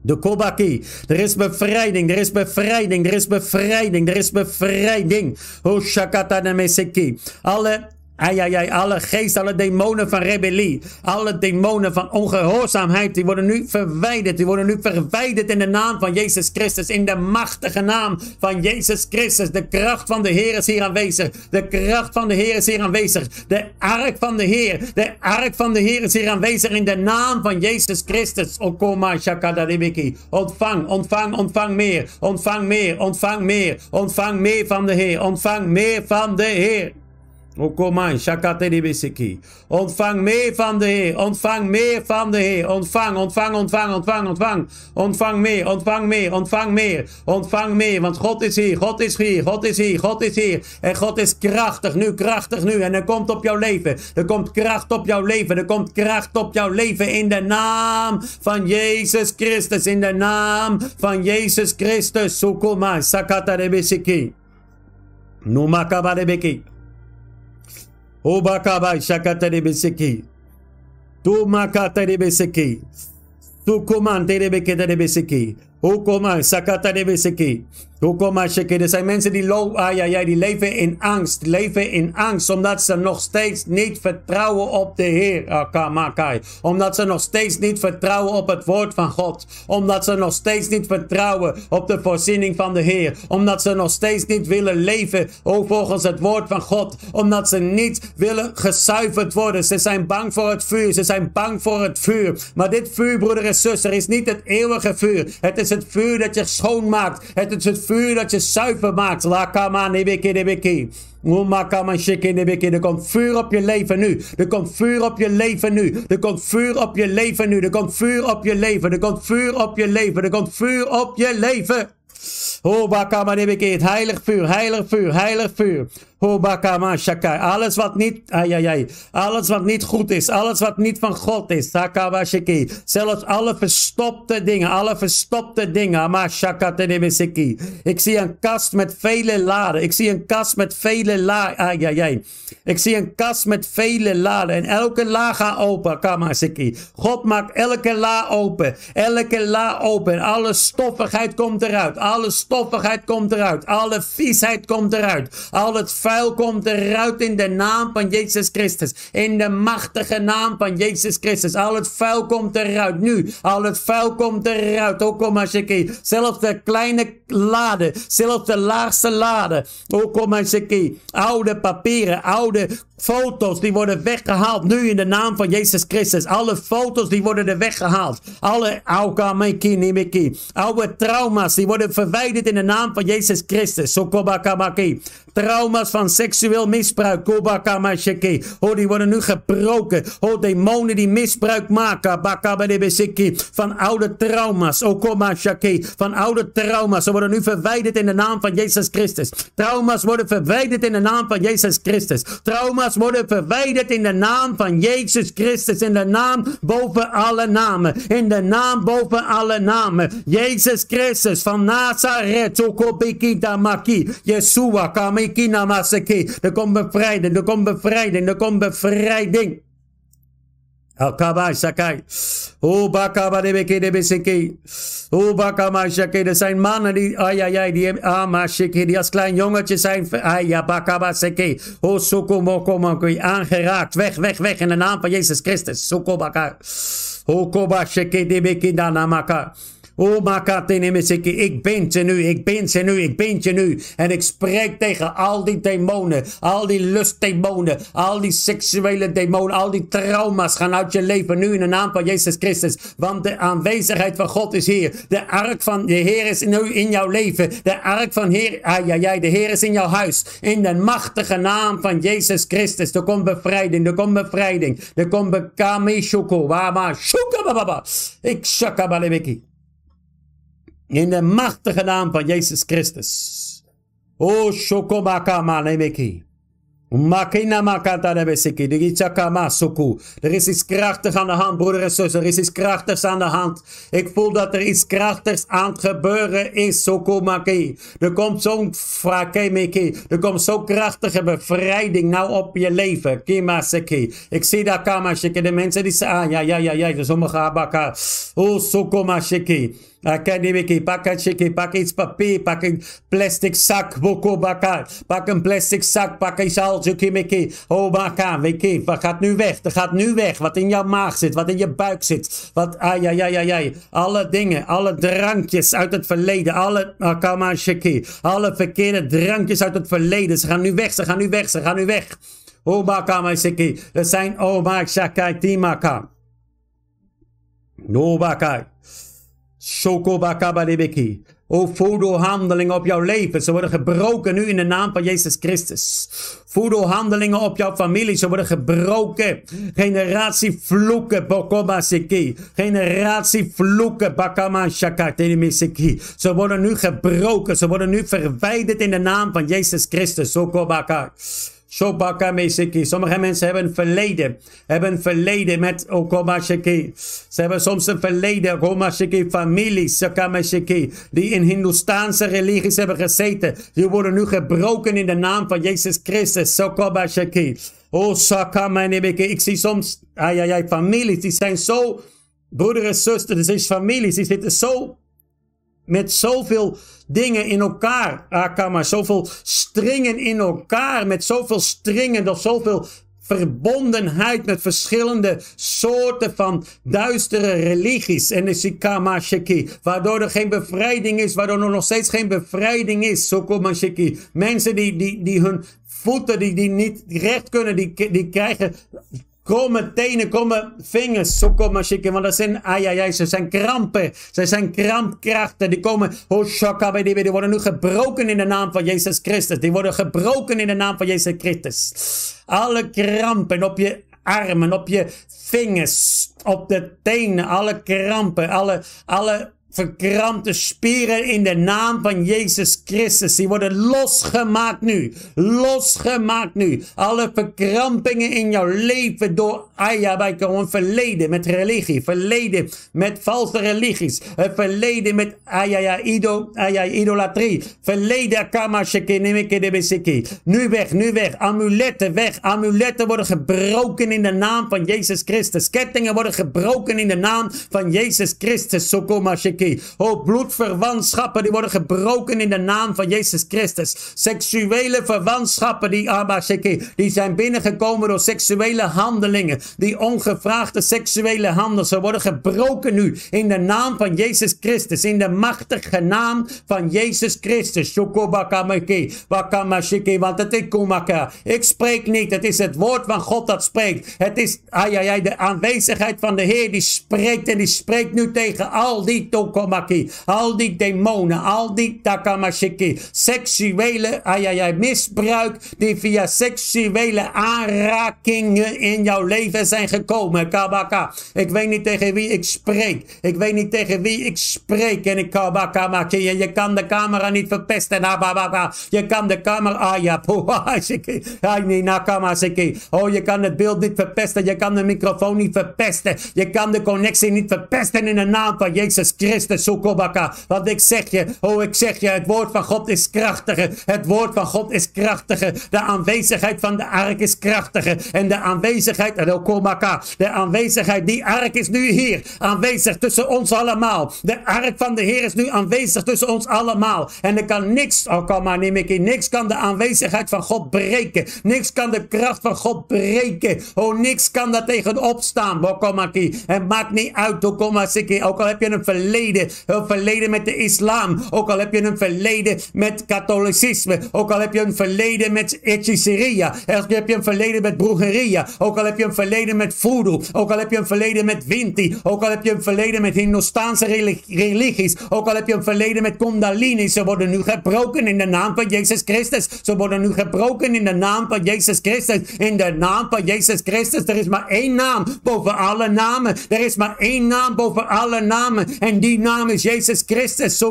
De Kobaki. Er is bevrijding, er is bevrijding, er is bevrijding, er is bevrijding. O Shakata Nameseki. Alle Ai, ai, ai, alle geest, alle demonen van rebellie, alle demonen van ongehoorzaamheid, die worden nu verwijderd. Die worden nu verwijderd in de naam van Jezus Christus, in de machtige naam van Jezus Christus. De kracht van de Heer is hier aanwezig. De kracht van de Heer is hier aanwezig. De ark van de Heer, de ark van de Heer is hier aanwezig in de naam van Jezus Christus. Okoma shakadadibiki. Ontvang, ontvang, ontvang meer, ontvang meer, ontvang meer, ontvang meer van de Heer, ontvang meer van de Heer. Okoman, Shakateribisiki. Ontvang meer van de Heer. Ontvang meer van de Heer. Ontvang, ontvang, ontvang, ontvang, ontvang. Ontvang meer, ontvang meer, ontvang meer. Ontvang meer, want God is hier, God is hier, God is hier, God is hier. En God is krachtig nu, krachtig nu. En er komt op jouw leven. Er komt kracht op jouw leven. Er komt kracht op jouw leven in de naam van Jezus Christus. In de naam van Jezus Christus. Sukuma, Sakateribisiki. Numakabarebeki. Obakaba shakaterebe seki. Tu makaterebe seki. Tu komanterebe keterebe seki. Kumanterebeketebeseki. Ukoma sakaterebeseki. Er zijn mensen die, ah, ja, ja, die leven in angst. Leven in angst omdat ze nog steeds niet vertrouwen op de Heer. Akamakai. Omdat ze nog steeds niet vertrouwen op het woord van God. Omdat ze nog steeds niet vertrouwen op de voorziening van de Heer. Omdat ze nog steeds niet willen leven volgens het woord van God. Omdat ze niet willen gezuiverd worden. Ze zijn bang voor het vuur. Ze zijn bang voor het vuur. Maar dit vuur, broeder en zuster, is niet het eeuwige vuur. Het is het vuur dat je schoonmaakt. Het is het vuur dat je zuiver maakt. Lakama nebeke nebeke. Er komt vuur op je leven nu. Er komt vuur op je leven nu. Er komt vuur op je leven nu. Er komt vuur op je leven. Er komt vuur op je leven. Er komt vuur op je leven. Oh, het heilig vuur, heilig vuur, heilig vuur. Hobakama shakai. Alles wat niet, ai. Alles wat niet goed is. Alles wat niet van God is. Sakaba shiki. Zelfs alle verstopte dingen. Alle verstopte dingen. Ama Ik zie een kast met vele laden. Ik zie een kast met vele laden. Ik zie een kast met vele laden. En elke la gaat open. Kamashiki. God maakt elke la open. Elke la open. Alle stoffigheid komt eruit. Alle stoffigheid komt eruit. Alle viesheid komt eruit. Al het vuil komt eruit in de naam van Jezus Christus. In de machtige naam van Jezus Christus. Al het vuil komt eruit nu. Al het vuil komt eruit. Ook je Zelfs de kleine laden. Zelfs de laagste laden. Ook je Oude papieren. Oude foto's die worden weggehaald. Nu in de naam van Jezus Christus. Alle foto's die worden er weggehaald. Alle oude trauma's die worden verwijderd in de naam van Jezus Christus. Sokobakamaki. Trauma's van seksueel misbruik. Kobakamashiki. Oh, die worden nu gebroken. Oh, demonen die misbruik maken. Bakabadebesiki. Van oude trauma's. Okomashaki. Van oude trauma's. Ze worden nu verwijderd in de naam van Jezus Christus. Trauma's worden verwijderd in de naam van Jezus Christus. Trauma's worden verwijderd in de naam van Jezus Christus. In de naam boven alle namen. In de naam boven alle namen. Jezus Christus van Nazareth. Okobikita Maki. Yeshua. Kame Kamikina Maseki. Er komt bevrijding, er komt bevrijding, er komt bevrijding. Alkabai Sakai. O Bakaba de Beke de Beseki. O Bakama Shake. Er zijn mannen die, ai ai ai, die Amashiki, die als klein jongetje zijn, ai Bakaba Seki. O Soko Moko Moko, aangeraakt. Weg, weg, weg in de naam van Jezus Christus. Soko Baka. O Koba Shake de Beke Danamaka. O Makatenemesiki, ik ben ze nu, ik ben ze nu, ik ben je nu. En ik spreek tegen al die demonen, al die lustdemonen, al die seksuele demonen, al die trauma's gaan uit je leven nu in de naam van Jezus Christus. Want de aanwezigheid van God is hier. De ark van de Heer is nu in jouw leven. De ark van Heer, ah, ja, de Heer is in jouw huis. In de machtige naam van Jezus Christus. Er komt bevrijding, er komt bevrijding. Er komt shuko, wama, shuka baba. Ik shakabalebeki. In de machtige naam van Jezus Christus. O Shokobaka Manemeki. Makina makata de soku. Er is iets krachtigs aan de hand, broeder en zus. Er is iets krachtigs aan de hand. Ik voel dat er iets krachtigs aan het gebeuren is. Soku maki. Er komt zo'n frakemeki. Er komt zo'n krachtige bevrijding nou op je leven. Kima seki. Ik zie dat kamashiki. De mensen die zeggen, ah, ja, ja, ja, ja. Sommige abaka. O soku mashiki. Academici, pak een pak iets papier, pak een plastic zak, boko bakar. Pak een plastic zak, pak een zaaltje, Mickey. Oh, weet wat gaat nu weg? Dat gaat nu weg. Wat in jouw maag zit, wat in je buik zit. Wat, ai, ai, ai, ai, ai. Alle dingen, alle drankjes uit het verleden. Alle, akama chickie. Alle verkeerde drankjes uit het verleden. Ze gaan nu weg, ze gaan nu weg, ze gaan nu weg. Oh, bakama chickie. Dat zijn, oh, bak, shakai, timaka. No, bakai. Shokobakabalebeki. O voedelhandelingen op jouw leven. Ze worden gebroken nu in de naam van Jezus Christus. Voedelhandelingen op jouw familie. Ze worden gebroken. Generatie vloeken. Bokobaseki. Generatie vloeken. Bakamashakatemiseki. Ze worden nu gebroken. Ze worden nu verwijderd in de naam van Jezus Christus. Sokobaka. Shobaka. Sommige mensen hebben een verleden. Hebben verleden met Okomashiki. Ze hebben soms een verleden. Okomashiki families. Sakamashiki. Die in Hindoestaanse religies hebben gezeten. Die worden nu gebroken in de naam van Jezus Christus. Oh. Ik zie soms, ai, ai, ai, families. Die zijn zo, broeder en zuster. Dus is families. Die zitten zo met zoveel dingen in elkaar, Akama. Zoveel stringen in elkaar. Met zoveel stringen, of zoveel verbondenheid met verschillende soorten van duistere religies. En de Sikama Sheki. Waardoor er geen bevrijding is. Waardoor er nog steeds geen bevrijding is. Sokoma Sheki. Mensen die, die, die hun voeten die, die niet recht kunnen. Die, die krijgen Kromme tenen, kromme vingers, zo komen. Want dat zijn, ai, ai, ai, ze zijn krampen. Ze zijn krampkrachten. Die komen, oh, shaka, die, die worden nu gebroken in de naam van Jezus Christus. Die worden gebroken in de naam van Jezus Christus. Alle krampen op je armen, op je vingers, op de tenen, alle krampen, alle, alle verkrampte spieren in de naam van Jezus Christus. Die worden losgemaakt nu. Losgemaakt nu. Alle verkrampingen in jouw leven door Aya bij een verleden met religie. Verleden met valse religies. Het verleden met Aya ido, aya, idolatrie. Verleden de Nu weg, nu weg. Amuletten weg. Amuletten worden gebroken in de naam van Jezus Christus. Kettingen worden gebroken in de naam van Jezus Christus. Sokomashiki. Oh, bloedverwantschappen die worden gebroken in de naam van Jezus Christus. Seksuele verwantschappen die, die zijn binnengekomen door seksuele handelingen. Die ongevraagde seksuele handelen. Ze worden gebroken nu in de naam van Jezus Christus. In de machtige naam van Jezus Christus. Want het is kumaka. Ik spreek niet. Het is het woord van God dat spreekt. Het is ai, ai, ai, de aanwezigheid van de Heer die spreekt. En die spreekt nu tegen al die tokomaki. Al die demonen. Al die takamashiki. Seksuele ai, misbruik. Die via seksuele aanrakingen in jouw leven zijn gekomen. Kabaka. Ik weet niet tegen wie ik spreek. Ik weet niet tegen wie ik spreek. En ik kabaka maki. En je kan de camera niet verpesten. Je kan de camera. Ah ja. (laughs) Oh, je kan het beeld niet verpesten. Je kan de microfoon niet verpesten. Je kan de connectie niet verpesten in de naam van Jezus Christus. Christus. Sokobaka. Want ik zeg je, oh ik zeg je, het woord van God is krachtiger. Het woord van God is krachtiger. De aanwezigheid van de ark is krachtiger. En de aanwezigheid, de aanwezigheid, die ark is nu hier. Aanwezig tussen ons allemaal. De ark van de Heer is nu aanwezig tussen ons allemaal. En er kan niks, oh kom maar niks kan de aanwezigheid van God breken. Niks kan de kracht van God breken. Oh, niks kan daar tegen opstaan. Bokomaki. Het maakt niet uit, Bokomasiki. Ook al heb je een verleden, een verleden met de islam. Ook al heb je een verleden met katholicisme. Ook al heb je een verleden met hechiceria. Ook heb je een verleden met broegeria. Ook al heb je een verleden met voodoo. Ook al heb je een verleden met winti. Ook al heb je een verleden met Hindoestaanse religies. Ook al heb je een verleden met kundalini. Ze worden nu gebroken in de naam van Jezus Christus. Ze worden nu gebroken in de naam van Jezus Christus. In de naam van Jezus Christus. Er is maar één naam boven alle namen. Er is maar één naam boven alle namen. En die naam is Jezus Christus.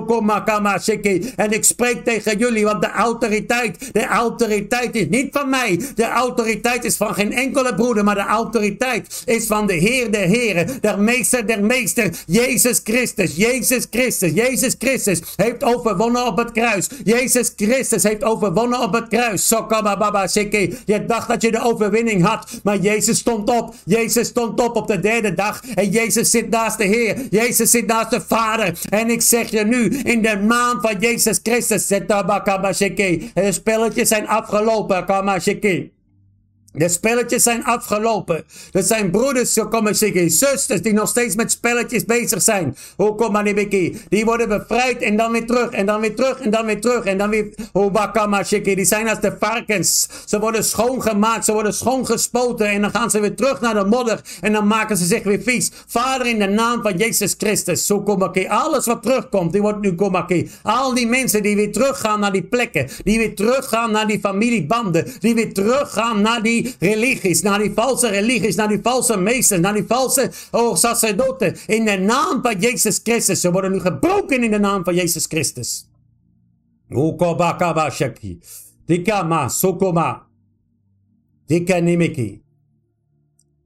En ik spreek tegen jullie, want de autoriteit, de autoriteit is niet van mij. De autoriteit is van geen enkele broeder, maar de autoriteit is van de Heer der Heren, de Meester der Meester, Jezus Christus. Jezus Christus, Jezus Christus heeft overwonnen op het kruis. Jezus Christus heeft overwonnen op het kruis. Je dacht dat je de overwinning had, maar Jezus stond op. Jezus stond op op de derde dag en Jezus zit naast de Heer. Jezus zit naast de Vader. En ik zeg je nu, in de naam van Jezus Christus, de spelletjes zijn afgelopen, Kamashiki. De spelletjes zijn afgelopen. Er zijn broeders, zo komen zeggen, zusters die nog steeds met spelletjes bezig zijn. Hoe kom maar die Die worden bevrijd en dan weer terug en dan weer terug en dan weer terug en dan weer. Hoe bakama Die zijn als de varkens. Ze worden schoongemaakt, ze worden schoongespoten en dan gaan ze weer terug naar de modder en dan maken ze zich weer vies. Vader in de naam van Jezus Christus, kom Alles wat terugkomt, die wordt nu kom Al die mensen die weer teruggaan naar die plekken, die weer teruggaan naar die familiebanden, die weer teruggaan naar die religies, naar die valse religies, naar die valse meesters, naar die valse oh, sacerdoten. In de naam van Jezus Christus. Ze worden nu gebroken in de naam van Jezus Christus. Ukobakabashaki. Dikama, Sokoma. Dikanimiki.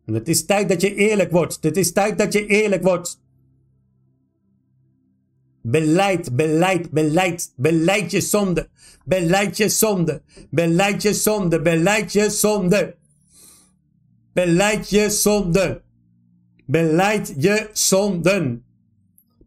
En het is tijd dat je eerlijk wordt. Het is tijd dat je eerlijk wordt. Beleid, beleid, beleid. Beleid je zonde. Beleid je zonde. Beleid je zonde. Beleid je zonde. Beleid je zonde. Beleid je zonden.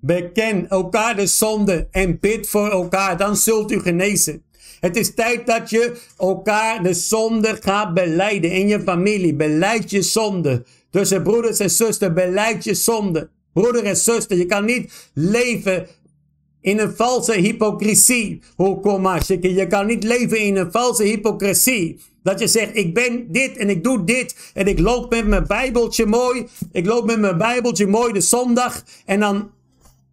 Beken elkaar de zonde en bid voor elkaar. Dan zult u genezen. Het is tijd dat je elkaar de zonde gaat beleiden in je familie. Beleid je zonde. Tussen broeders en zusters, beleid je zonde. Broeder en zuster, je kan niet leven in een valse hypocrisie. Je kan niet leven in een valse hypocrisie. Dat je zegt, ik ben dit en ik doe dit. En ik loop met mijn bijbeltje mooi. Ik loop met mijn bijbeltje mooi de zondag. En dan,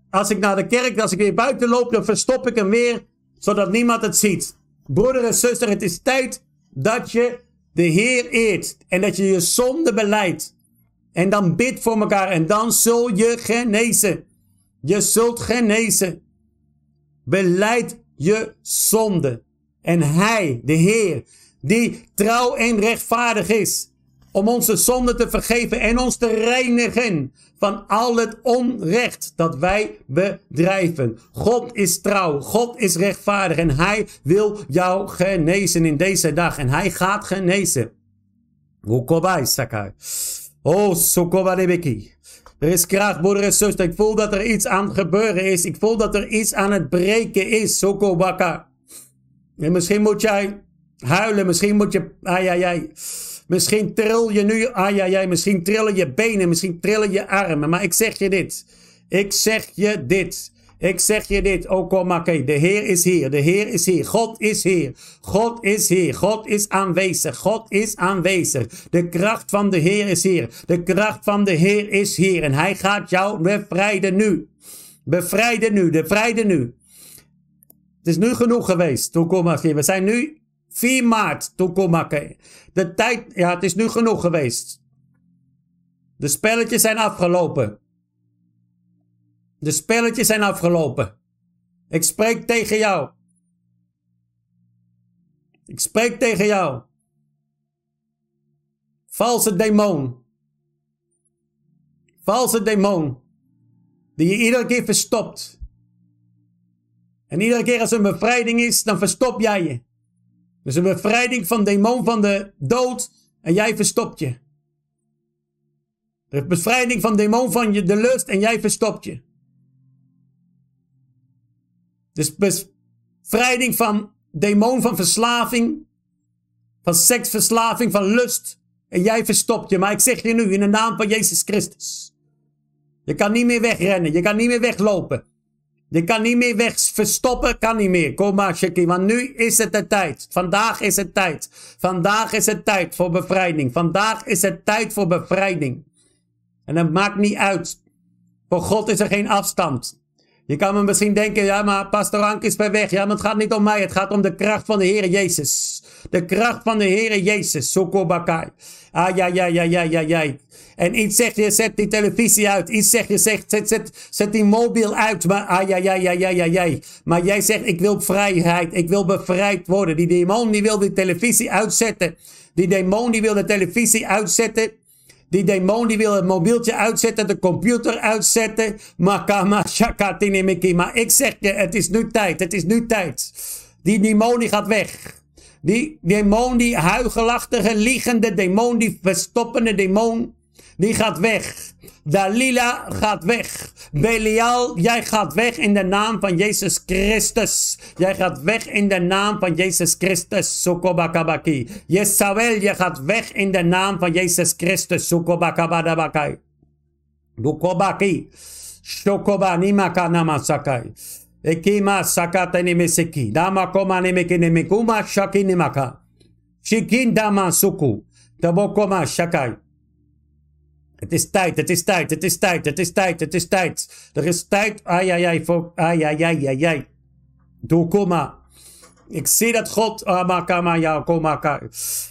als ik naar de kerk, als ik weer buiten loop, dan verstop ik hem weer. Zodat niemand het ziet. Broeder en zuster, het is tijd dat je de Heer eert. En dat je je zonde beleidt. En dan bid voor elkaar. En dan zul je genezen. Je zult genezen. Beleid je zonde. En Hij, de Heer, die trouw en rechtvaardig is, om onze zonde te vergeven en ons te reinigen van al het onrecht dat wij bedrijven. God is trouw, God is rechtvaardig en Hij wil jou genezen in deze dag. En Hij gaat genezen. Oh, Sokobadebeki. Er is kracht, broeder en zuster. Ik voel dat er iets aan het gebeuren is. Ik voel dat er iets aan het breken is. Sokobaka. En misschien moet jij huilen. Misschien moet je... Ai, ai. Misschien tril je nu... Ai, ai. Misschien trillen je benen. Misschien trillen je armen. Maar ik zeg je dit. Ik zeg je dit. Ik zeg je dit, Okomake. De Heer is hier. De Heer is hier. God is hier. God is hier. God is aanwezig. God is aanwezig. De kracht van de Heer is hier. De kracht van de Heer is hier. En hij gaat jou bevrijden nu. Bevrijden nu. Bevrijden nu. Het is nu genoeg geweest, Tokomake. We zijn nu 4 maart, Tokomake. De tijd, ja, het is nu genoeg geweest. De spelletjes zijn afgelopen. De spelletjes zijn afgelopen. Ik spreek tegen jou. Ik spreek tegen jou. Valse demon. Valse demon. Die je iedere keer verstopt. En iedere keer als er een bevrijding is, dan verstop jij je. Dus een bevrijding van de demon van de dood en jij verstopt je. De bevrijding van de demon van je, de lust en jij verstopt je. Dus bevrijding van demon van verslaving, van seksverslaving, van lust. En jij verstopt je. Maar ik zeg je nu in de naam van Jezus Christus. Je kan niet meer wegrennen. Je kan niet meer weglopen. Je kan niet meer weg verstoppen, kan niet meer. Kom maar, Shaki, want nu is het de tijd. Vandaag is het tijd. Vandaag is het tijd voor bevrijding. Vandaag is het tijd voor bevrijding. En het maakt niet uit. Voor God is er geen afstand. Je kan me misschien denken, ja, maar Pastor Ank is bij weg. Ja, maar het gaat niet om mij. Het gaat om de kracht van de Heer Jezus. De kracht van de Heer Jezus. Sokobakai. Ah, ja, ja, ja, ja, ja, ja. En iets zegt je, zet die televisie uit. Iets zegt je, zegt, zet, zet, zet die mobiel uit. Maar, ah, ja, ja, ja, ja, ja, ja. Maar jij zegt, ik wil vrijheid. Ik wil bevrijd worden. Die demon, die wil die televisie uitzetten. Die demon, die wil de televisie uitzetten. Die demon die wil het mobieltje uitzetten, de computer uitzetten. Maar ik zeg je, het is nu tijd. Het is nu tijd. Die demon die gaat weg. Die demon, die huigelachtige, liegende demon, die verstoppende demon, die gaat weg. Dalila gaat weg. Belial, jij gaat weg in de naam van Jezus Christus. Jij gaat weg in de naam van Jezus Christus. Sukobakabaki. Jezabel, je gaat weg in de naam van Jezus Christus. Sukobakabadabakai. Dukobaki. Shokoba nimaka namasakai. Ekima sakata nimeseki. Dama koma nemeke nemekuma shaki nimaka. Shikin dama suku. Tabokoma shakai. Het is tijd, het is tijd, het is tijd, het is tijd, het is tijd. Er is tijd. Ai, ai, ai, voor. Ai, ai, ai, ai, ai. Doe, kom maar. Ik zie dat God. Maar.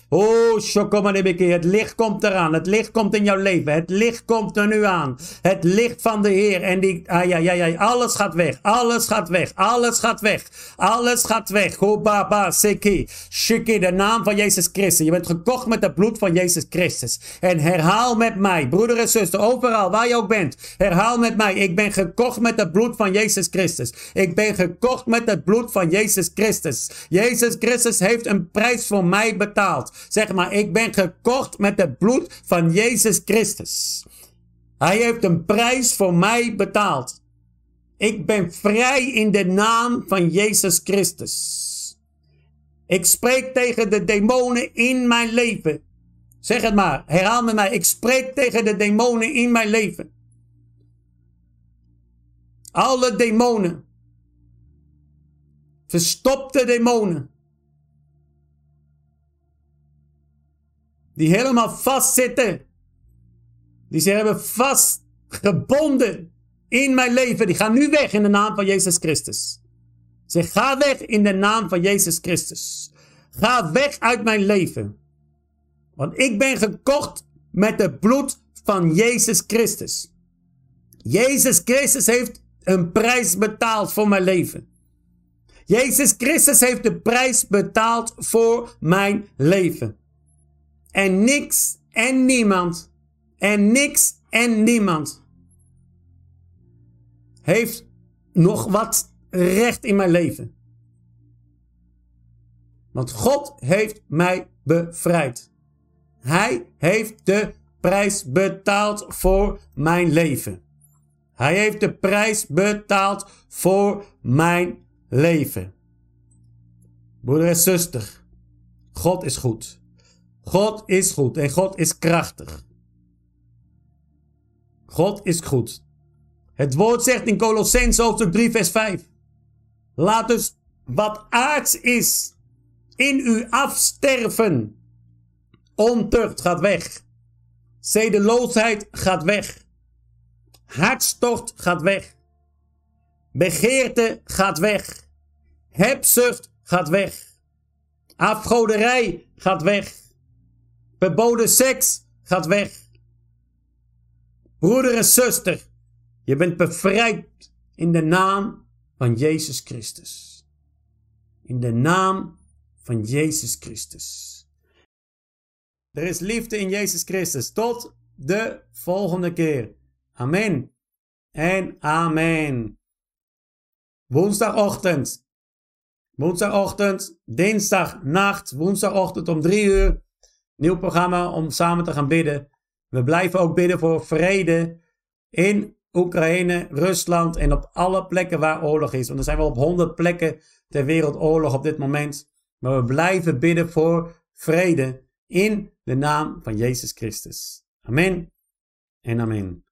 Oh, Shokomanebeke, het licht komt eraan. Het licht komt in jouw leven. Het licht komt er nu aan. Het licht van de Heer. En die, ah, ja, ja, alles gaat weg. Alles gaat weg. Alles gaat weg. Alles gaat weg. Baba, Seki. Shiki, de naam van Jezus Christus. Je bent gekocht met het bloed van Jezus Christus. En herhaal met mij, broeder en zuster, overal waar je ook bent. Herhaal met mij. Ik ben gekocht met het bloed van Jezus Christus. Ik ben gekocht met het bloed van Jezus Christus. Jezus Christus heeft een prijs voor mij betaald. Zeg maar, ik ben gekocht met het bloed van Jezus Christus. Hij heeft een prijs voor mij betaald. Ik ben vrij in de naam van Jezus Christus. Ik spreek tegen de demonen in mijn leven. Zeg het maar, herhaal met mij. Ik spreek tegen de demonen in mijn leven. Alle demonen. Verstopte demonen. Die helemaal vastzitten. Die ze hebben vastgebonden in mijn leven. Die gaan nu weg in de naam van Jezus Christus. Zeg, ga weg in de naam van Jezus Christus. Ga weg uit mijn leven. Want ik ben gekocht met het bloed van Jezus Christus. Jezus Christus heeft een prijs betaald voor mijn leven. Jezus Christus heeft de prijs betaald voor mijn leven. En niks en niemand. En niks en niemand. Heeft nog wat recht in mijn leven. Want God heeft mij bevrijd. Hij heeft de prijs betaald voor mijn leven. Hij heeft de prijs betaald voor mijn leven. Broeder en zuster, God is goed. God is goed en God is krachtig. God is goed. Het woord zegt in Colossens hoofdstuk 3 vers 5. Laat dus wat aards is in u afsterven. Ontucht gaat weg. Zedeloosheid gaat weg. Hartstocht gaat weg. Begeerte gaat weg. Hebzucht gaat weg. Afgoderij gaat weg. Verboden seks gaat weg. Broeder en zuster, je bent bevrijd in de naam van Jezus Christus. In de naam van Jezus Christus. Er is liefde in Jezus Christus. Tot de volgende keer. Amen. en amen. Woensdagochtend. Woensdagochtend, dinsdag, nacht, woensdagochtend om drie uur. Nieuw programma om samen te gaan bidden. We blijven ook bidden voor vrede in Oekraïne, Rusland en op alle plekken waar oorlog is. Want er zijn wel op honderd plekken ter wereld oorlog op dit moment. Maar we blijven bidden voor vrede in de naam van Jezus Christus. Amen en amen.